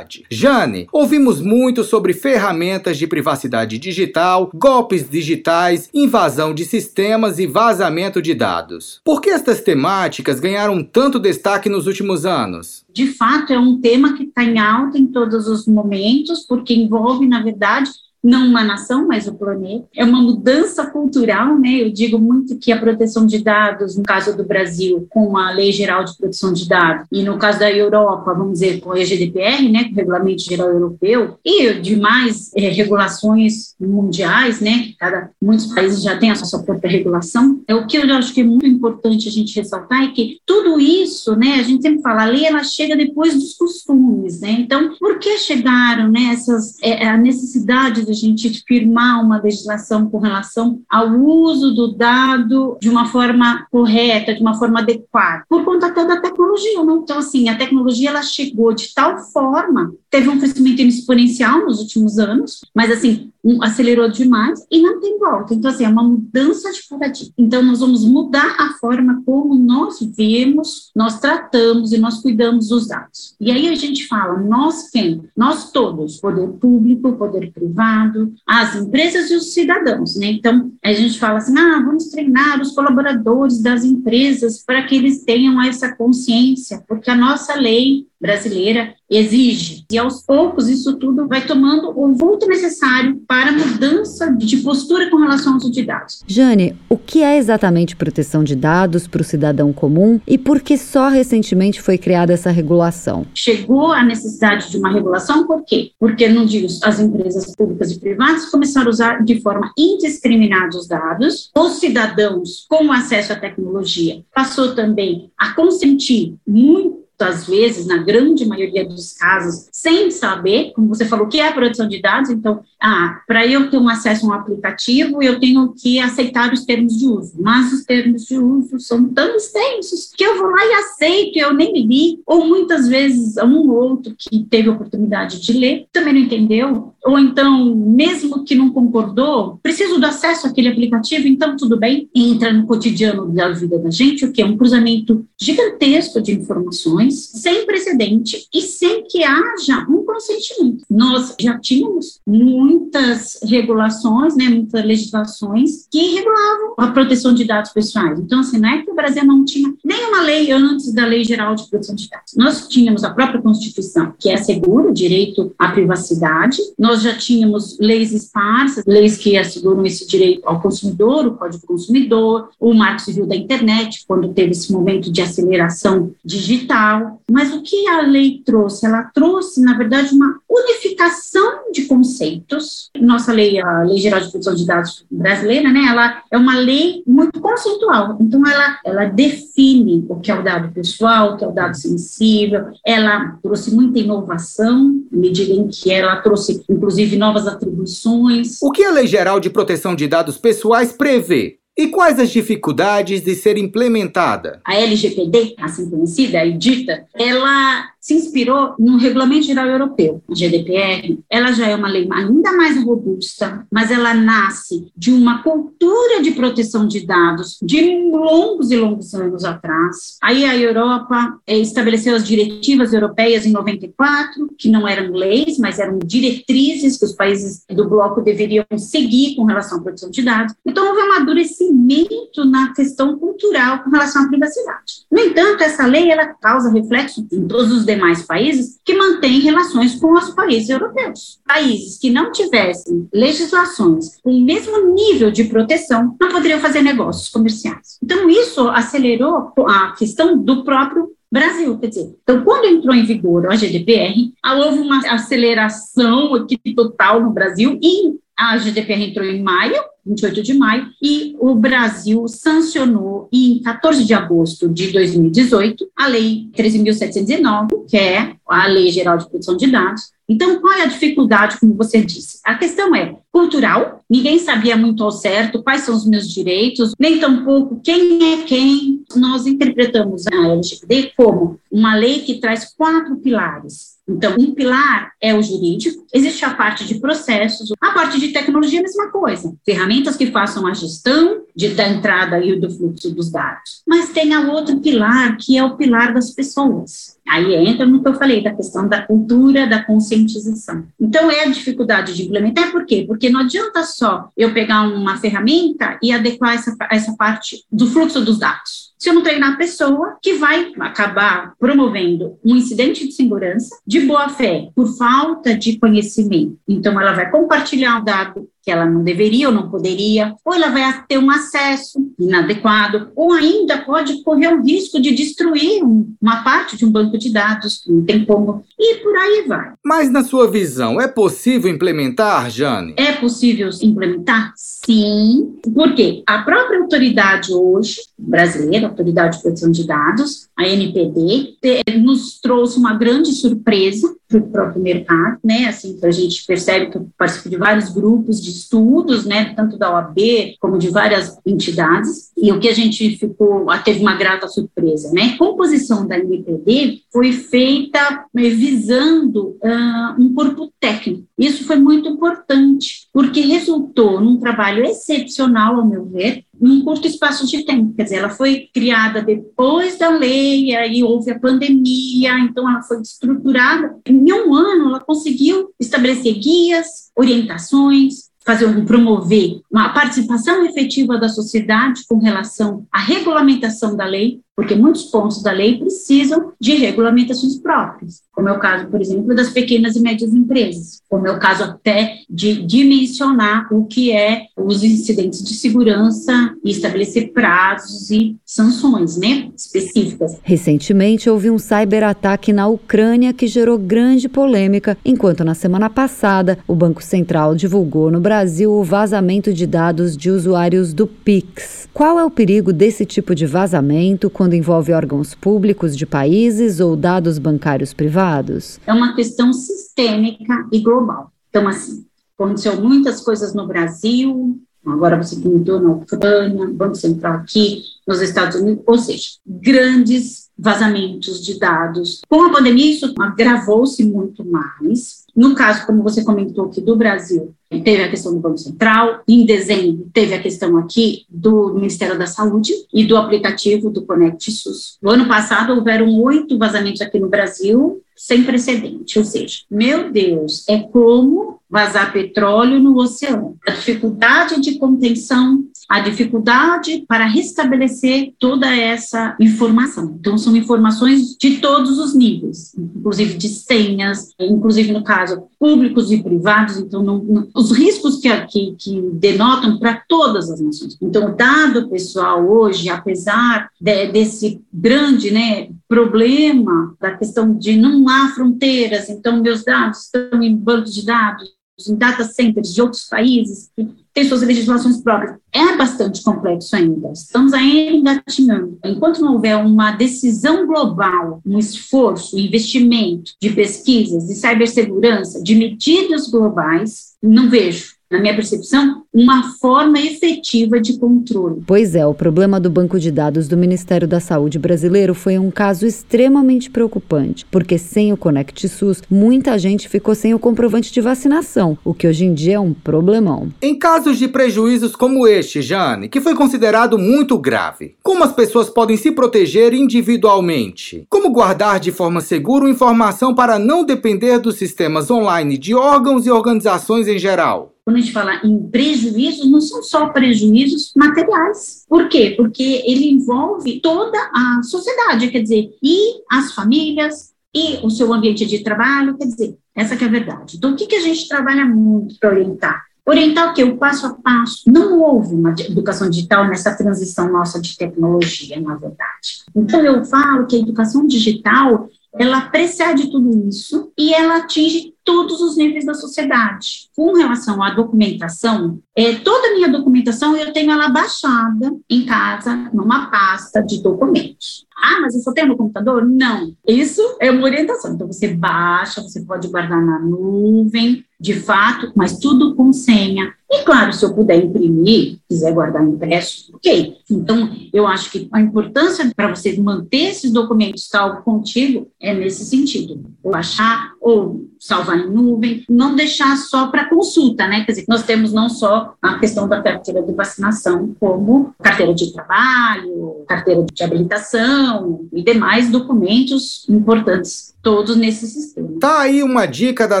Jane, ouvimos muito sobre ferramentas de privacidade digital, golpes digitais, invasão de sistemas e vazamento de dados. Por que estas temáticas ganharam tanto destaque nos últimos anos? De fato, é um tema que está em alta em todos os momentos, porque envolve, na verdade, não uma nação, mas o planeta. É uma mudança cultural, né? Eu digo muito que a proteção de dados, no caso do Brasil, com a Lei Geral de Proteção de Dados, e no caso da Europa, vamos dizer, com a GDPR, né, com o Regulamento Geral Europeu, e demais é, regulações mundiais, né? Cada, muitos países já têm a sua própria regulação. É o que eu acho que é muito importante a gente ressaltar é que tudo isso, né? A gente sempre fala, a lei ela chega depois dos costumes, né? Então, por que chegaram, né? Essas é, a necessidade de a gente firmar uma legislação com relação ao uso do dado de uma forma correta, de uma forma adequada, por conta até da tecnologia, né? Então, assim, a tecnologia ela chegou de tal forma, teve um crescimento exponencial nos últimos anos, mas assim, um, acelerou demais e não tem volta. Então, assim, é uma mudança de paradigma. Então, nós vamos mudar a forma como nós vemos, nós tratamos e nós cuidamos dos dados. E aí a gente fala, nós quem? Nós todos, poder público, poder privado, as empresas e os cidadãos, né? Então, a gente fala assim, ah, vamos treinar os colaboradores das empresas para que eles tenham essa consciência, porque a nossa lei brasileira exige. E aos poucos isso tudo vai tomando o vulto necessário para a mudança de postura com relação ao uso de dados. Jane, o que é exatamente proteção de dados para o cidadão comum e por que só recentemente foi criada essa regulação? Chegou a necessidade de uma regulação, por quê? Porque, não digo, as empresas públicas e privadas começaram a usar de forma indiscriminada os dados, os cidadãos com acesso à tecnologia passou também a consentir muito muitas vezes, na grande maioria dos casos, sem saber, como você falou, o que é a produção de dados. Então, ah, para eu ter um acesso a um aplicativo, eu tenho que aceitar os termos de uso. Mas os termos de uso são tão extensos que eu vou lá e aceito, eu nem li. Ou muitas vezes, um ou outro que teve oportunidade de ler também não entendeu, ou então, mesmo que não concordou, preciso do acesso àquele aplicativo, então tudo bem, entra no cotidiano da vida da gente, o que é um cruzamento gigantesco de informações, sem precedente e sem que haja um consentimento. Nós já tínhamos muitas regulações, né, muitas legislações que regulavam a proteção de dados pessoais. Então, assim, não é que o Brasil não tinha nenhuma lei antes da Lei Geral de Proteção de Dados. Nós tínhamos a própria Constituição, que é segura o direito à privacidade. Nós já tínhamos leis esparsas, leis que asseguram esse direito ao consumidor, o Código do Consumidor, o Marco Civil da Internet, quando teve esse momento de aceleração digital. Mas o que a lei trouxe? Ela trouxe, na verdade, uma unificação de conceitos. Nossa lei, a Lei Geral de Proteção de Dados brasileira, né, ela é uma lei muito conceitual. Então, ela, ela define o que é o dado pessoal, o que é o dado sensível. Ela trouxe muita inovação, à medida em que ela trouxe, inclusive, novas atribuições. O que a Lei Geral de Proteção de Dados Pessoais prevê? E quais as dificuldades de ser implementada? A LGPD, assim conhecida e dita, ela se inspirou no Regulamento Geral Europeu, a GDPR. Ela já é uma lei ainda mais robusta, mas ela nasce de uma cultura de proteção de dados de longos e longos anos atrás. Aí a Europa eh, estabeleceu as diretivas europeias em 94, que não eram leis, mas eram diretrizes que os países do bloco deveriam seguir com relação à proteção de dados. Então houve um amadurecimento na questão cultural com relação à privacidade. No entanto, essa lei ela causa reflexo em todos os demais países que mantêm relações com os países europeus. Países que não tivessem legislações com o mesmo nível de proteção não poderiam fazer negócios comerciais. Então, isso acelerou a questão do próprio Brasil, quer dizer, então quando entrou em vigor a GDPR, houve uma aceleração aqui total no Brasil e a GDPR entrou em maio, 28 de maio, e o Brasil sancionou em 14 de agosto de 2018 a Lei 13.709, que é a Lei Geral de Proteção de Dados. Então, qual é a dificuldade, como você disse? A questão é cultural, ninguém sabia muito ao certo quais são os meus direitos, nem tampouco quem é quem. Nós interpretamos a LGPD como uma lei que traz quatro pilares então, um pilar é o jurídico, existe a parte de processos, a parte de tecnologia, a mesma coisa. Ferramentas que façam a gestão de, da entrada e do fluxo dos dados. Mas tem a outro pilar, que é o pilar das pessoas. Aí entra no que eu falei, da questão da cultura, da conscientização. Então, é a dificuldade de implementar, por quê? Porque não adianta só eu pegar uma ferramenta e adequar essa, essa parte do fluxo dos dados se eu não treinar a pessoa que vai acabar promovendo um incidente de segurança de boa fé, por falta de conhecimento. Então, ela vai compartilhar o dado que ela não deveria ou não poderia, ou ela vai ter um acesso inadequado, ou ainda pode correr o risco de destruir uma parte de um banco de dados, não tem como, e por aí vai. Mas, na sua visão, é possível implementar, Jane? É possível implementar? Sim. Por quê? A própria autoridade hoje, brasileira, Autoridade de Proteção de Dados, a NPD, nos trouxe uma grande surpresa para o próprio mercado, né? Assim, a gente percebe que eu participo de vários grupos de estudos, né? Tanto da OAB como de várias entidades, e o que a gente ficou, teve uma grata surpresa, né? A composição da NPD foi feita eh, visando uh, um corpo técnico. Isso foi muito importante, porque resultou num trabalho excepcional, ao meu ver, num curto espaço de tempo. Quer dizer, ela foi criada depois da lei, aí houve a pandemia, então ela foi estruturada. Em um ano, ela conseguiu estabelecer guias, orientações, fazer promover uma participação efetiva da sociedade com relação à regulamentação da lei, porque muitos pontos da lei precisam de regulamentações próprias, como é o caso, por exemplo, das pequenas e médias empresas, como é o caso até de dimensionar o que é os incidentes de segurança e estabelecer prazos e sanções, né, específicas. Recentemente houve um cyberataque na Ucrânia que gerou grande polêmica, enquanto na semana passada o Banco Central divulgou no Brasil o vazamento de dados de usuários do Pix. Qual é o perigo desse tipo de vazamento? Quando envolve órgãos públicos de países ou dados bancários privados? É uma questão sistêmica e global. Então, assim, aconteceu muitas coisas no Brasil, agora você comentou na Ucrânia, Banco Central aqui, nos Estados Unidos, ou seja, grandes vazamentos de dados. Com a pandemia, isso agravou-se muito mais, No caso, como você comentou aqui do Brasil, teve a questão do Banco Central, em dezembro teve a questão aqui do Ministério da Saúde e do aplicativo do Conect SUS. No ano passado houveram oito vazamentos aqui no Brasil, sem precedente, ou seja, meu Deus, é como vazar petróleo no oceano. A dificuldade de contenção, a dificuldade para restabelecer toda essa informação. Então, são informações de todos os níveis, inclusive de senhas, inclusive no caso públicos e privados. Então, não, não, os riscos que, que, que denotam para todas as nações. Então, o dado pessoal hoje, apesar de, desse grande né, problema da questão de não há fronteiras, então meus dados estão em bancos de dados, em data centers de outros países, têm suas legislações próprias. É bastante complexo ainda. Estamos ainda engatinhando. Enquanto não houver uma decisão global, um esforço, um investimento de pesquisas, de cibersegurança, de medidas globais, não vejo na minha percepção, uma forma efetiva de controle. Pois é, o problema do banco de dados do Ministério da Saúde brasileiro foi um caso extremamente preocupante, porque sem o Conect SUS, muita gente ficou sem o comprovante de vacinação, o que hoje em dia é um problemão. Em casos de prejuízos como este, Jane, que foi considerado muito grave, como as pessoas podem se proteger individualmente? Como guardar de forma segura informação para não depender dos sistemas online de órgãos e organizações em geral? Quando a gente fala em prejuízos, não são só prejuízos materiais. Por quê? Porque ele envolve toda a sociedade, quer dizer, e as famílias, e o seu ambiente de trabalho, quer dizer, essa que é a verdade. Então, o que, que a gente trabalha muito para orientar? Orientar o quê? O passo a passo. Não houve uma educação digital nessa transição nossa de tecnologia, na verdade. Então, eu falo que a educação digital, ela precede tudo isso e ela atinge todos os níveis da sociedade. Com relação à documentação, é, toda a minha documentação eu tenho ela baixada em casa, numa pasta de documentos. Ah, mas eu só tenho no computador? Não. Isso é uma orientação. Então, você baixa, você pode guardar na nuvem, de fato, mas tudo com senha. E claro, se eu puder imprimir, quiser guardar impresso, ok. Então, eu acho que a importância para você manter esses documentos salvo contigo é nesse sentido. Ou baixar, ou salvar em nuvem, não deixar só para consulta, né? Quer dizer, nós temos não só a questão da carteira de vacinação, como carteira de trabalho, carteira de habilitação e demais documentos importantes, todos nesse sistema. Tá aí uma dica da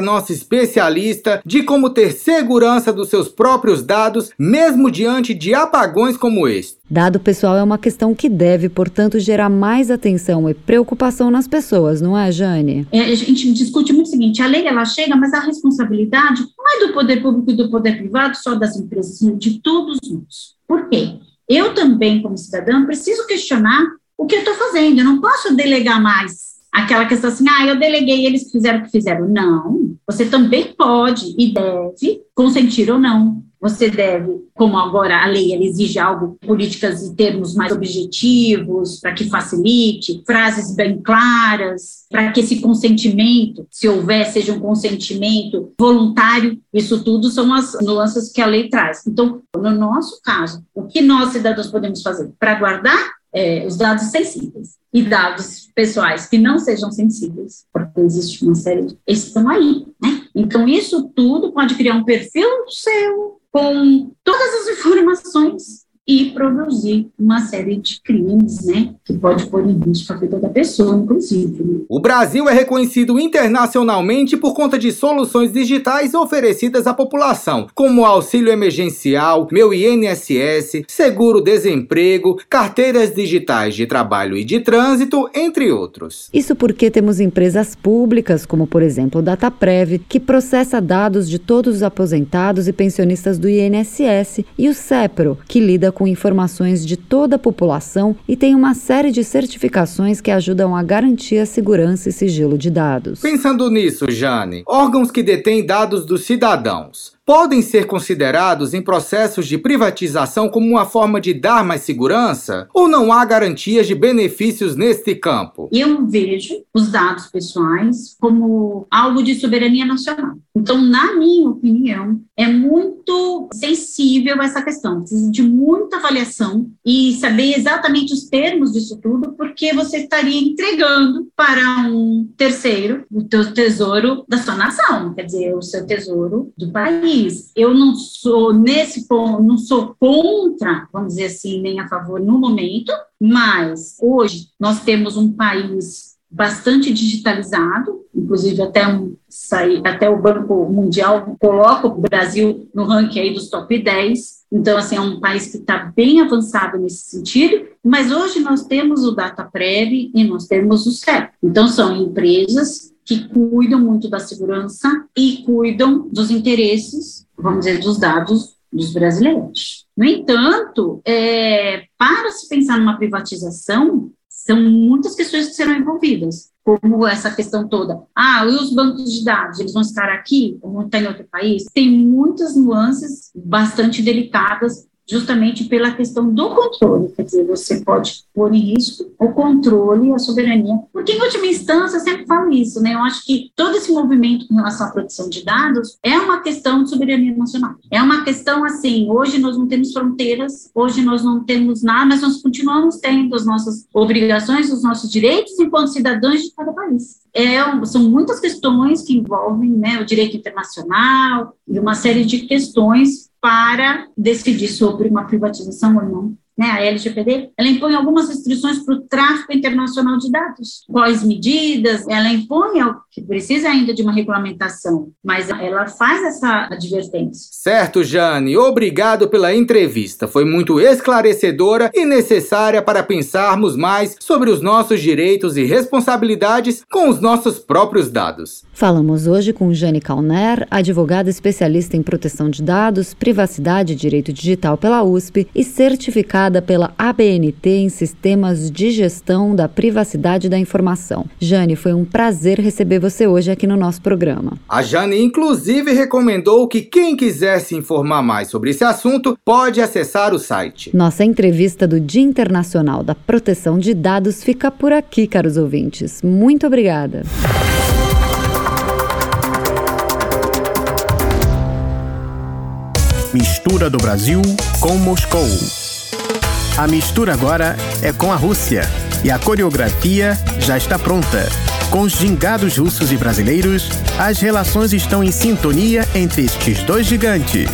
nossa especialista de como ter segurança dos seus próprios dados, mesmo diante de apagões como este. Dado pessoal é uma questão que deve, portanto, gerar mais atenção e preocupação nas pessoas, não é, Jane? É, a gente discute muito o seguinte: a lei ela chega, mas a responsabilidade não é do poder público e do poder privado, só das empresas, de todos nós. Por quê? Eu também, como cidadã, preciso questionar o que eu estou fazendo. Eu não posso delegar mais aquela questão assim, ah, eu deleguei, eles fizeram o que fizeram. Não, você também pode e deve consentir ou não você deve, como agora a lei exige algo, políticas e termos mais objetivos, para que facilite, frases bem claras, para que esse consentimento, se houver, seja um consentimento voluntário, isso tudo são as nuances que a lei traz. Então, no nosso caso, o que nós, cidadãos, podemos fazer para guardar é, os dados sensíveis e dados pessoais que não sejam sensíveis, porque existe uma série de. estão aí, né? Então, isso tudo pode criar um perfil seu, com todas as informações e produzir uma série de crimes, né, que pode pôr em risco a vida da pessoa, inclusive. Né? O Brasil é reconhecido internacionalmente por conta de soluções digitais oferecidas à população, como auxílio emergencial, meu INSS, seguro-desemprego, carteiras digitais de trabalho e de trânsito, entre outros. Isso porque temos empresas públicas, como por exemplo o Dataprev, que processa dados de todos os aposentados e pensionistas do INSS, e o CEPRO, que lida com informações de toda a população e tem uma série de certificações que ajudam a garantir a segurança e sigilo de dados. Pensando nisso, Jane, órgãos que detêm dados dos cidadãos podem ser considerados em processos de privatização como uma forma de dar mais segurança? Ou não há garantias de benefícios neste campo? Eu vejo os dados pessoais como algo de soberania nacional. Então, na minha opinião, é muito sensível essa questão, precisa de muita avaliação e saber exatamente os termos disso tudo, porque você estaria entregando para um terceiro o teu tesouro da sua nação, quer dizer, o seu tesouro do país. Eu não sou nesse ponto, não sou contra, vamos dizer assim, nem a favor no momento, mas hoje nós temos um país bastante digitalizado, inclusive até um até o Banco Mundial coloca o Brasil no ranking aí dos top 10. Então, assim, é um país que está bem avançado nesse sentido, mas hoje nós temos o DataPrev e nós temos o CEP. Então, são empresas que cuidam muito da segurança e cuidam dos interesses, vamos dizer, dos dados dos brasileiros. No entanto, é, para se pensar numa privatização, são muitas questões que serão envolvidas, como essa questão toda. Ah, e os bancos de dados, eles vão estar aqui ou vão estar em outro país? Tem muitas nuances bastante delicadas justamente pela questão do controle, quer dizer, você pode pôr em risco o controle a soberania, porque em última instância eu sempre falo isso, né, eu acho que todo esse movimento com relação à proteção de dados é uma questão de soberania nacional, é uma questão assim, hoje nós não temos fronteiras, hoje nós não temos nada, mas nós continuamos tendo as nossas obrigações, os nossos direitos enquanto cidadãos de cada país. É, são muitas questões que envolvem né, o direito internacional e uma série de questões para decidir sobre uma privatização ou não né, a LGPD, ela impõe algumas restrições para o tráfico internacional de dados. Quais medidas? Ela impõe, que precisa ainda de uma regulamentação, mas ela faz essa advertência. Certo, Jane. Obrigado pela entrevista. Foi muito esclarecedora e necessária para pensarmos mais sobre os nossos direitos e responsabilidades com os nossos próprios dados. Falamos hoje com Jane Calner, advogada especialista em proteção de dados, privacidade e direito digital pela USP e certificada pela ABNT em Sistemas de Gestão da Privacidade da Informação. Jane, foi um prazer receber você hoje aqui no nosso programa. A Jane, inclusive, recomendou que quem quiser se informar mais sobre esse assunto pode acessar o site. Nossa entrevista do Dia Internacional da Proteção de Dados fica por aqui, caros ouvintes. Muito obrigada. Mistura do Brasil com Moscou. A mistura agora é com a Rússia e a coreografia já está pronta. Com os gingados russos e brasileiros, as relações estão em sintonia entre estes dois gigantes.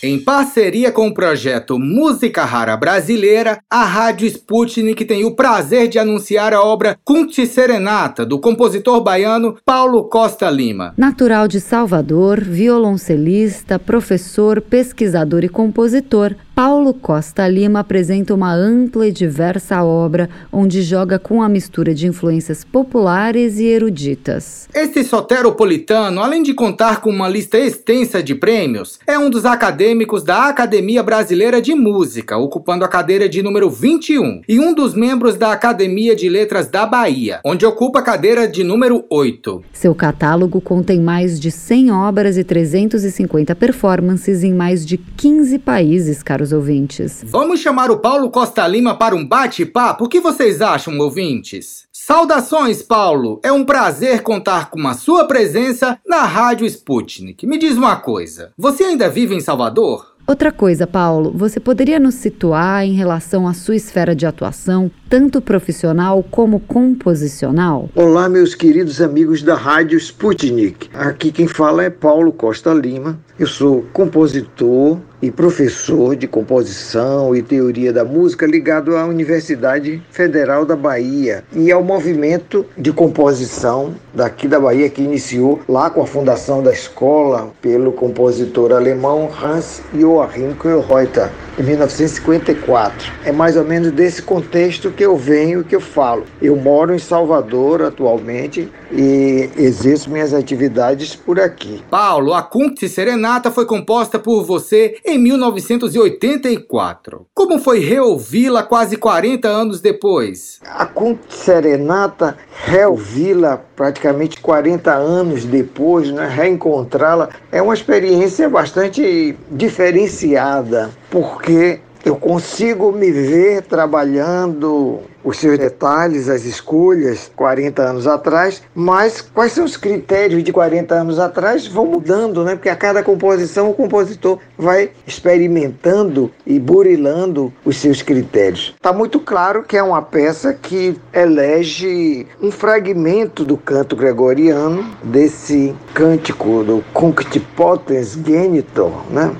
Em parceria com o projeto Música Rara Brasileira, a Rádio Sputnik tem o prazer de anunciar a obra Cunte Serenata, do compositor baiano Paulo Costa Lima. Natural de Salvador, violoncelista, professor, pesquisador e compositor, Paulo Costa Lima apresenta uma ampla e diversa obra onde joga com a mistura de influências populares e eruditas. Este soteropolitano, além de contar com uma lista extensa de prêmios, é um dos acadêmicos da Academia Brasileira de Música, ocupando a cadeira de número 21, e um dos membros da Academia de Letras da Bahia, onde ocupa a cadeira de número 8. Seu catálogo contém mais de 100 obras e 350 performances em mais de 15 países, caros caros ouvintes. Vamos chamar o Paulo Costa Lima para um bate-papo? O que vocês acham, ouvintes? Saudações, Paulo! É um prazer contar com a sua presença na Rádio Sputnik. Me diz uma coisa: você ainda vive em Salvador? Outra coisa, Paulo, você poderia nos situar em relação à sua esfera de atuação, tanto profissional como composicional? Olá, meus queridos amigos da Rádio Sputnik. Aqui quem fala é Paulo Costa Lima. Eu sou compositor, e professor de composição e teoria da música ligado à Universidade Federal da Bahia e ao movimento de composição daqui da Bahia que iniciou lá com a fundação da escola pelo compositor alemão Hans Joachim Kohlreuter em 1954. É mais ou menos desse contexto que eu venho, que eu falo. Eu moro em Salvador atualmente e exerço minhas atividades por aqui. Paulo, a Cunte Serenata foi composta por você em 1984. Como foi reouvi-la quase 40 anos depois? A Conte Serenata reouvi-la praticamente 40 anos depois, né, reencontrá-la, é uma experiência bastante diferenciada, porque eu consigo me ver trabalhando os seus detalhes, as escolhas 40 anos atrás, mas quais são os critérios de 40 anos atrás vão mudando, né? Porque a cada composição o compositor vai experimentando e burilando os seus critérios. Está muito claro que é uma peça que elege um fragmento do canto gregoriano, desse cântico do Cuncti Potens Genitor, né?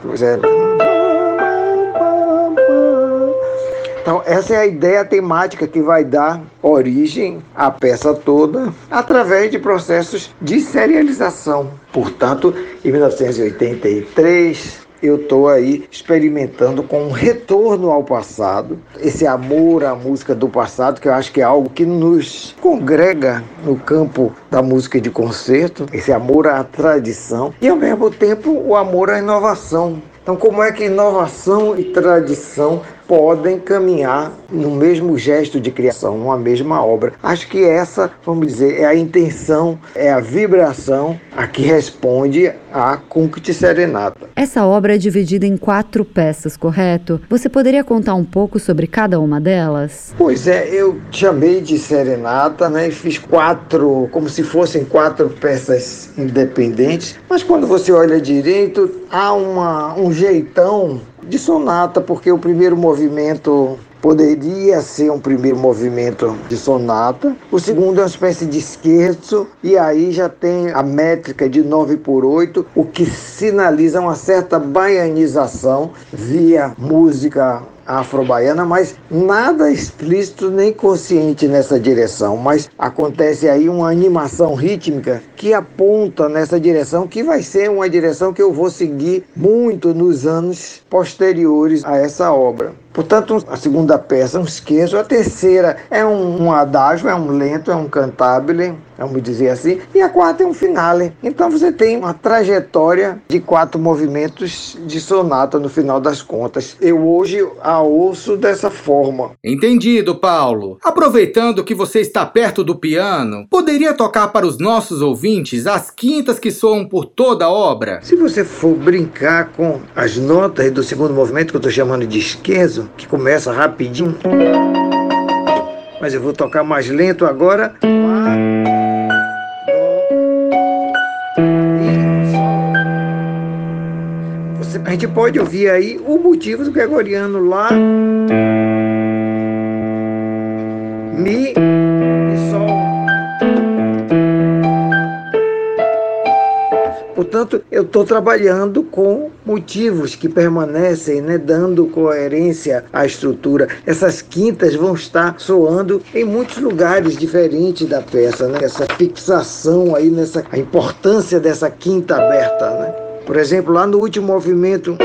Pois é. Então, essa é a ideia temática que vai dar origem à peça toda através de processos de serialização. Portanto, em 1983, eu estou aí experimentando com um retorno ao passado, esse amor à música do passado, que eu acho que é algo que nos congrega no campo da música de concerto, esse amor à tradição e ao mesmo tempo o amor à inovação. Então, como é que inovação e tradição podem caminhar no mesmo gesto de criação, numa mesma obra. Acho que essa, vamos dizer, é a intenção, é a vibração a que responde a Cuncti Serenata. Essa obra é dividida em quatro peças, correto? Você poderia contar um pouco sobre cada uma delas? Pois é, eu chamei de Serenata, né, e fiz quatro, como se fossem quatro peças independentes, mas quando você olha direito, há uma, um jeitão de sonata, porque o primeiro movimento poderia ser um primeiro movimento de sonata. O segundo é uma espécie de scherzo e aí já tem a métrica de 9 por 8, o que sinaliza uma certa baianização via música afro-baiana, mas nada explícito nem consciente nessa direção. Mas acontece aí uma animação rítmica que aponta nessa direção, que vai ser uma direção que eu vou seguir muito nos anos posteriores a essa obra. Portanto, a segunda peça, um esqueço. A terceira é um, um adágio, é um lento, é um cantabile, vamos dizer assim. E a quarta é um finale. Então você tem uma trajetória de quatro movimentos de sonata no final das contas. Eu hoje a ouço dessa forma. Entendido, Paulo. Aproveitando que você está perto do piano, poderia tocar para os nossos ouvintes as quintas que soam por toda a obra? Se você for brincar com as notas do segundo movimento, que eu estou chamando de esquerdo, que começa rapidinho. Mas eu vou tocar mais lento agora. a gente pode ouvir aí o motivo do gregoriano lá. Mi Portanto, eu estou trabalhando com motivos que permanecem, né, dando coerência à estrutura. Essas quintas vão estar soando em muitos lugares diferentes da peça, né? Essa fixação aí nessa a importância dessa quinta aberta, né? Por exemplo, lá no último movimento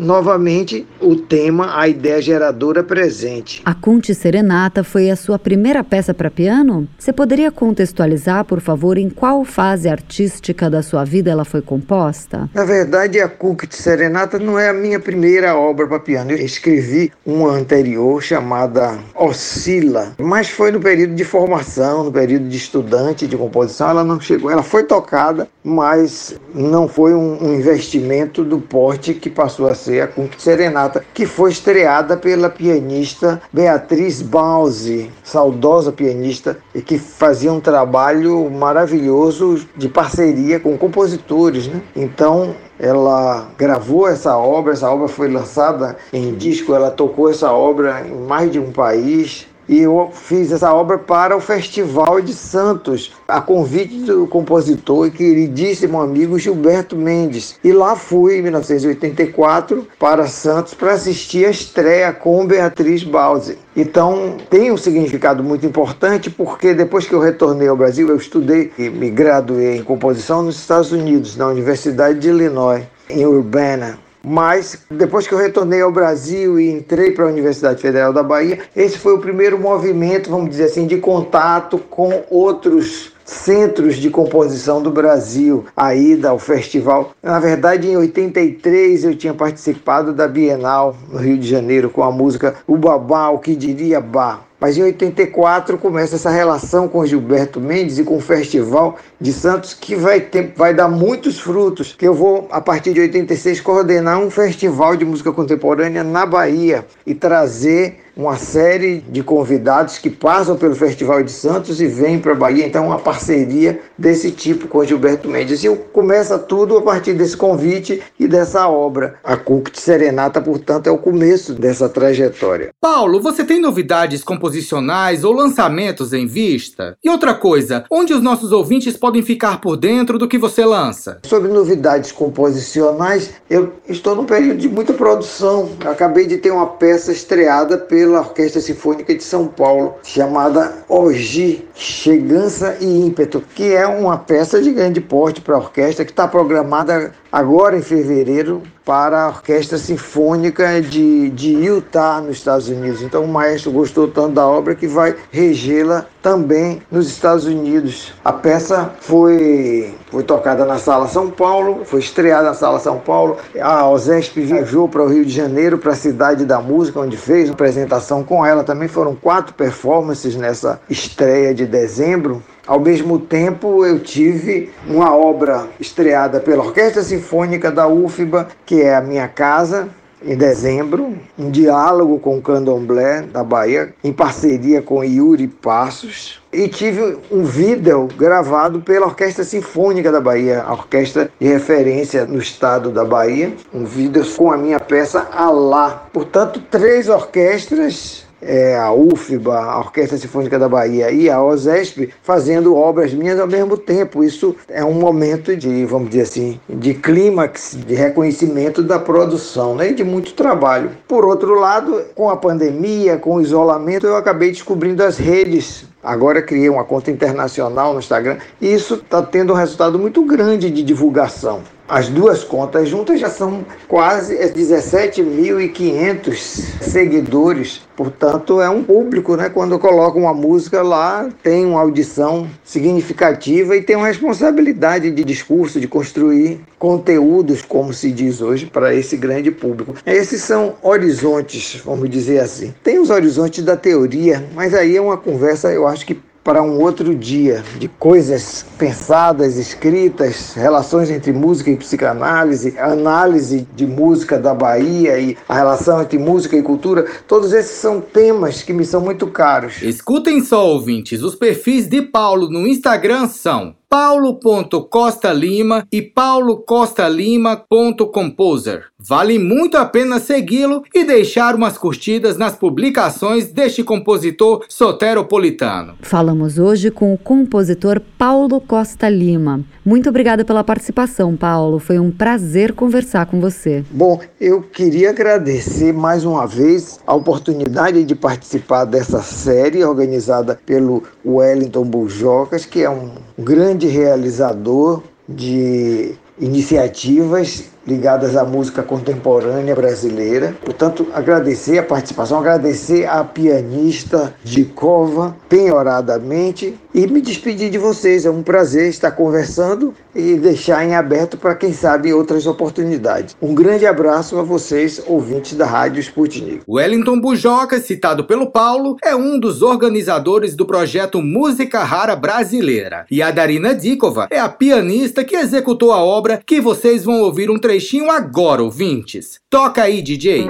novamente o tema, a ideia geradora presente. A Conte Serenata foi a sua primeira peça para piano? Você poderia contextualizar, por favor, em qual fase artística da sua vida ela foi composta? Na verdade, a Conte Serenata não é a minha primeira obra para piano. Eu escrevi uma anterior chamada Oscila, mas foi no período de formação, no período de estudante de composição. Ela não chegou, ela foi tocada, mas não foi um, um investimento do porte que passou a ser a Conquista Serenata, que foi estreada pela pianista Beatriz Bause, saudosa pianista, e que fazia um trabalho maravilhoso de parceria com compositores. Né? Então, ela gravou essa obra, essa obra foi lançada em disco, ela tocou essa obra em mais de um país, e eu fiz essa obra para o Festival de Santos, a convite do compositor e queridíssimo amigo Gilberto Mendes. E lá fui, em 1984, para Santos para assistir a estreia com Beatriz Bause. Então, tem um significado muito importante porque depois que eu retornei ao Brasil, eu estudei e me graduei em composição nos Estados Unidos, na Universidade de Illinois, em Urbana. Mas depois que eu retornei ao Brasil e entrei para a Universidade Federal da Bahia, esse foi o primeiro movimento, vamos dizer assim, de contato com outros centros de composição do Brasil, a ida ao festival. Na verdade, em 83 eu tinha participado da Bienal no Rio de Janeiro com a música O Babá, o que diria Bá. Mas em 84 começa essa relação com Gilberto Mendes e com o Festival de Santos que vai, ter, vai dar muitos frutos. Que eu vou, a partir de 86, coordenar um festival de música contemporânea na Bahia e trazer uma série de convidados que passam pelo Festival de Santos e vêm para a Bahia. Então, uma parceria desse tipo com Gilberto Mendes. E começa tudo a partir desse convite e dessa obra. A Cuct Serenata, portanto, é o começo dessa trajetória. Paulo, você tem novidades composicionais ou lançamentos em vista? E outra coisa, onde os nossos ouvintes podem ficar por dentro do que você lança? Sobre novidades composicionais, eu estou num período de muita produção. Eu acabei de ter uma peça estreada pela Orquestra Sinfônica de São Paulo, chamada Ogi, Chegança e Ímpeto, que é uma peça de grande porte para a orquestra que está programada agora em fevereiro para a Orquestra Sinfônica de, de Utah, nos Estados Unidos. Então o maestro gostou tanto da obra que vai regê-la também nos Estados Unidos. A peça foi, foi tocada na Sala São Paulo, foi estreada na Sala São Paulo. A OSESP viajou para o Rio de Janeiro, para a Cidade da Música, onde fez uma apresentação com ela. Também foram quatro performances nessa estreia de dezembro. Ao mesmo tempo, eu tive uma obra estreada pela Orquestra Sinfônica da UFBA, que é a minha casa, em dezembro, um diálogo com o Candomblé da Bahia, em parceria com Yuri Passos. E tive um vídeo gravado pela Orquestra Sinfônica da Bahia, a orquestra de referência no estado da Bahia. Um vídeo com a minha peça Alá. Portanto, três orquestras é, a UFBA, a Orquestra Sinfônica da Bahia e a OSESP fazendo obras minhas ao mesmo tempo. Isso é um momento de, vamos dizer assim, de clímax, de reconhecimento da produção né, e de muito trabalho. Por outro lado, com a pandemia, com o isolamento, eu acabei descobrindo as redes Agora criei uma conta internacional no Instagram e isso está tendo um resultado muito grande de divulgação. As duas contas juntas já são quase 17.500 seguidores. Portanto, é um público, né? Quando coloca uma música lá, tem uma audição significativa e tem uma responsabilidade de discurso, de construir conteúdos, como se diz hoje, para esse grande público. Esses são horizontes, vamos dizer assim. Tem os horizontes da teoria, mas aí é uma conversa, eu acho que para um outro dia de coisas pensadas, escritas, relações entre música e psicanálise, análise de música da Bahia e a relação entre música e cultura, todos esses são temas que me são muito caros. Escutem só, ouvintes, os perfis de Paulo no Instagram são paulo.costalima e paulocostalima.composer. Vale muito a pena segui-lo e deixar umas curtidas nas publicações deste compositor soteropolitano. Falamos hoje com o compositor Paulo Costa Lima. Muito obrigada pela participação, Paulo. Foi um prazer conversar com você. Bom, eu queria agradecer mais uma vez a oportunidade de participar dessa série organizada pelo Wellington Bujocas, que é um grande realizador de iniciativas ligadas à música contemporânea brasileira. Portanto, agradecer a participação, agradecer à pianista Dicova penhoradamente e me despedir de vocês. É um prazer estar conversando e deixar em aberto para quem sabe outras oportunidades. Um grande abraço a vocês, ouvintes da Rádio Sputnik. Wellington Bujoca, citado pelo Paulo, é um dos organizadores do projeto Música Rara Brasileira. E a Darina Dikova é a pianista que executou a obra que vocês vão ouvir um trechinho agora, ouvintes. Toca aí, DJ.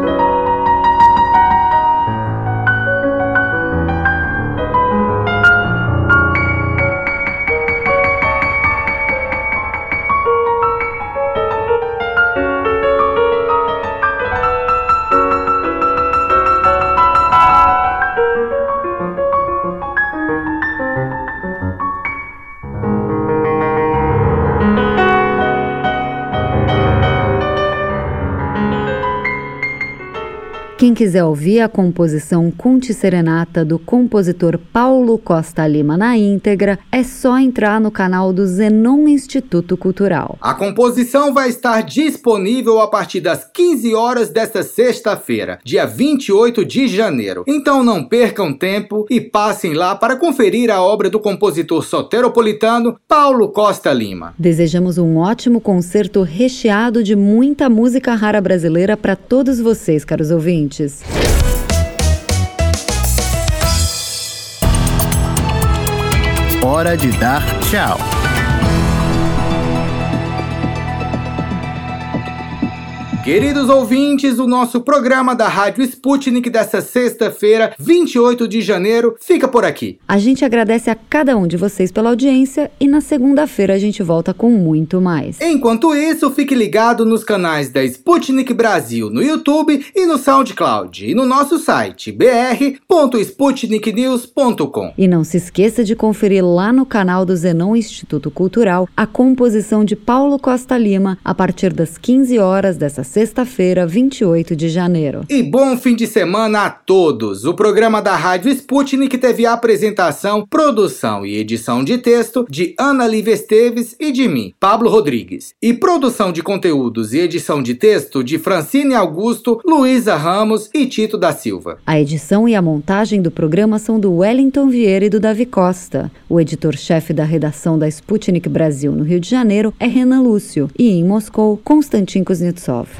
Quiser ouvir a composição Conte Serenata do compositor Paulo Costa Lima na íntegra, é só entrar no canal do Zenon Instituto Cultural. A composição vai estar disponível a partir das 15 horas desta sexta-feira, dia 28 de janeiro. Então não percam tempo e passem lá para conferir a obra do compositor soteropolitano Paulo Costa Lima. Desejamos um ótimo concerto recheado de muita música rara brasileira para todos vocês, caros ouvintes. Hora de dar tchau. Queridos ouvintes, o nosso programa da Rádio Sputnik dessa sexta-feira, 28 de janeiro, fica por aqui. A gente agradece a cada um de vocês pela audiência e na segunda-feira a gente volta com muito mais. Enquanto isso, fique ligado nos canais da Sputnik Brasil no YouTube e no SoundCloud e no nosso site br.sputniknews.com. E não se esqueça de conferir lá no canal do Zenon Instituto Cultural a composição de Paulo Costa Lima a partir das 15 horas dessa sexta-feira, 28 de janeiro. E bom fim de semana a todos! O programa da Rádio Sputnik teve a apresentação, produção e edição de texto de Ana Lívia Esteves e de mim, Pablo Rodrigues. E produção de conteúdos e edição de texto de Francine Augusto, Luísa Ramos e Tito da Silva. A edição e a montagem do programa são do Wellington Vieira e do Davi Costa. O editor-chefe da redação da Sputnik Brasil no Rio de Janeiro é Renan Lúcio e em Moscou, Konstantin Kuznetsov.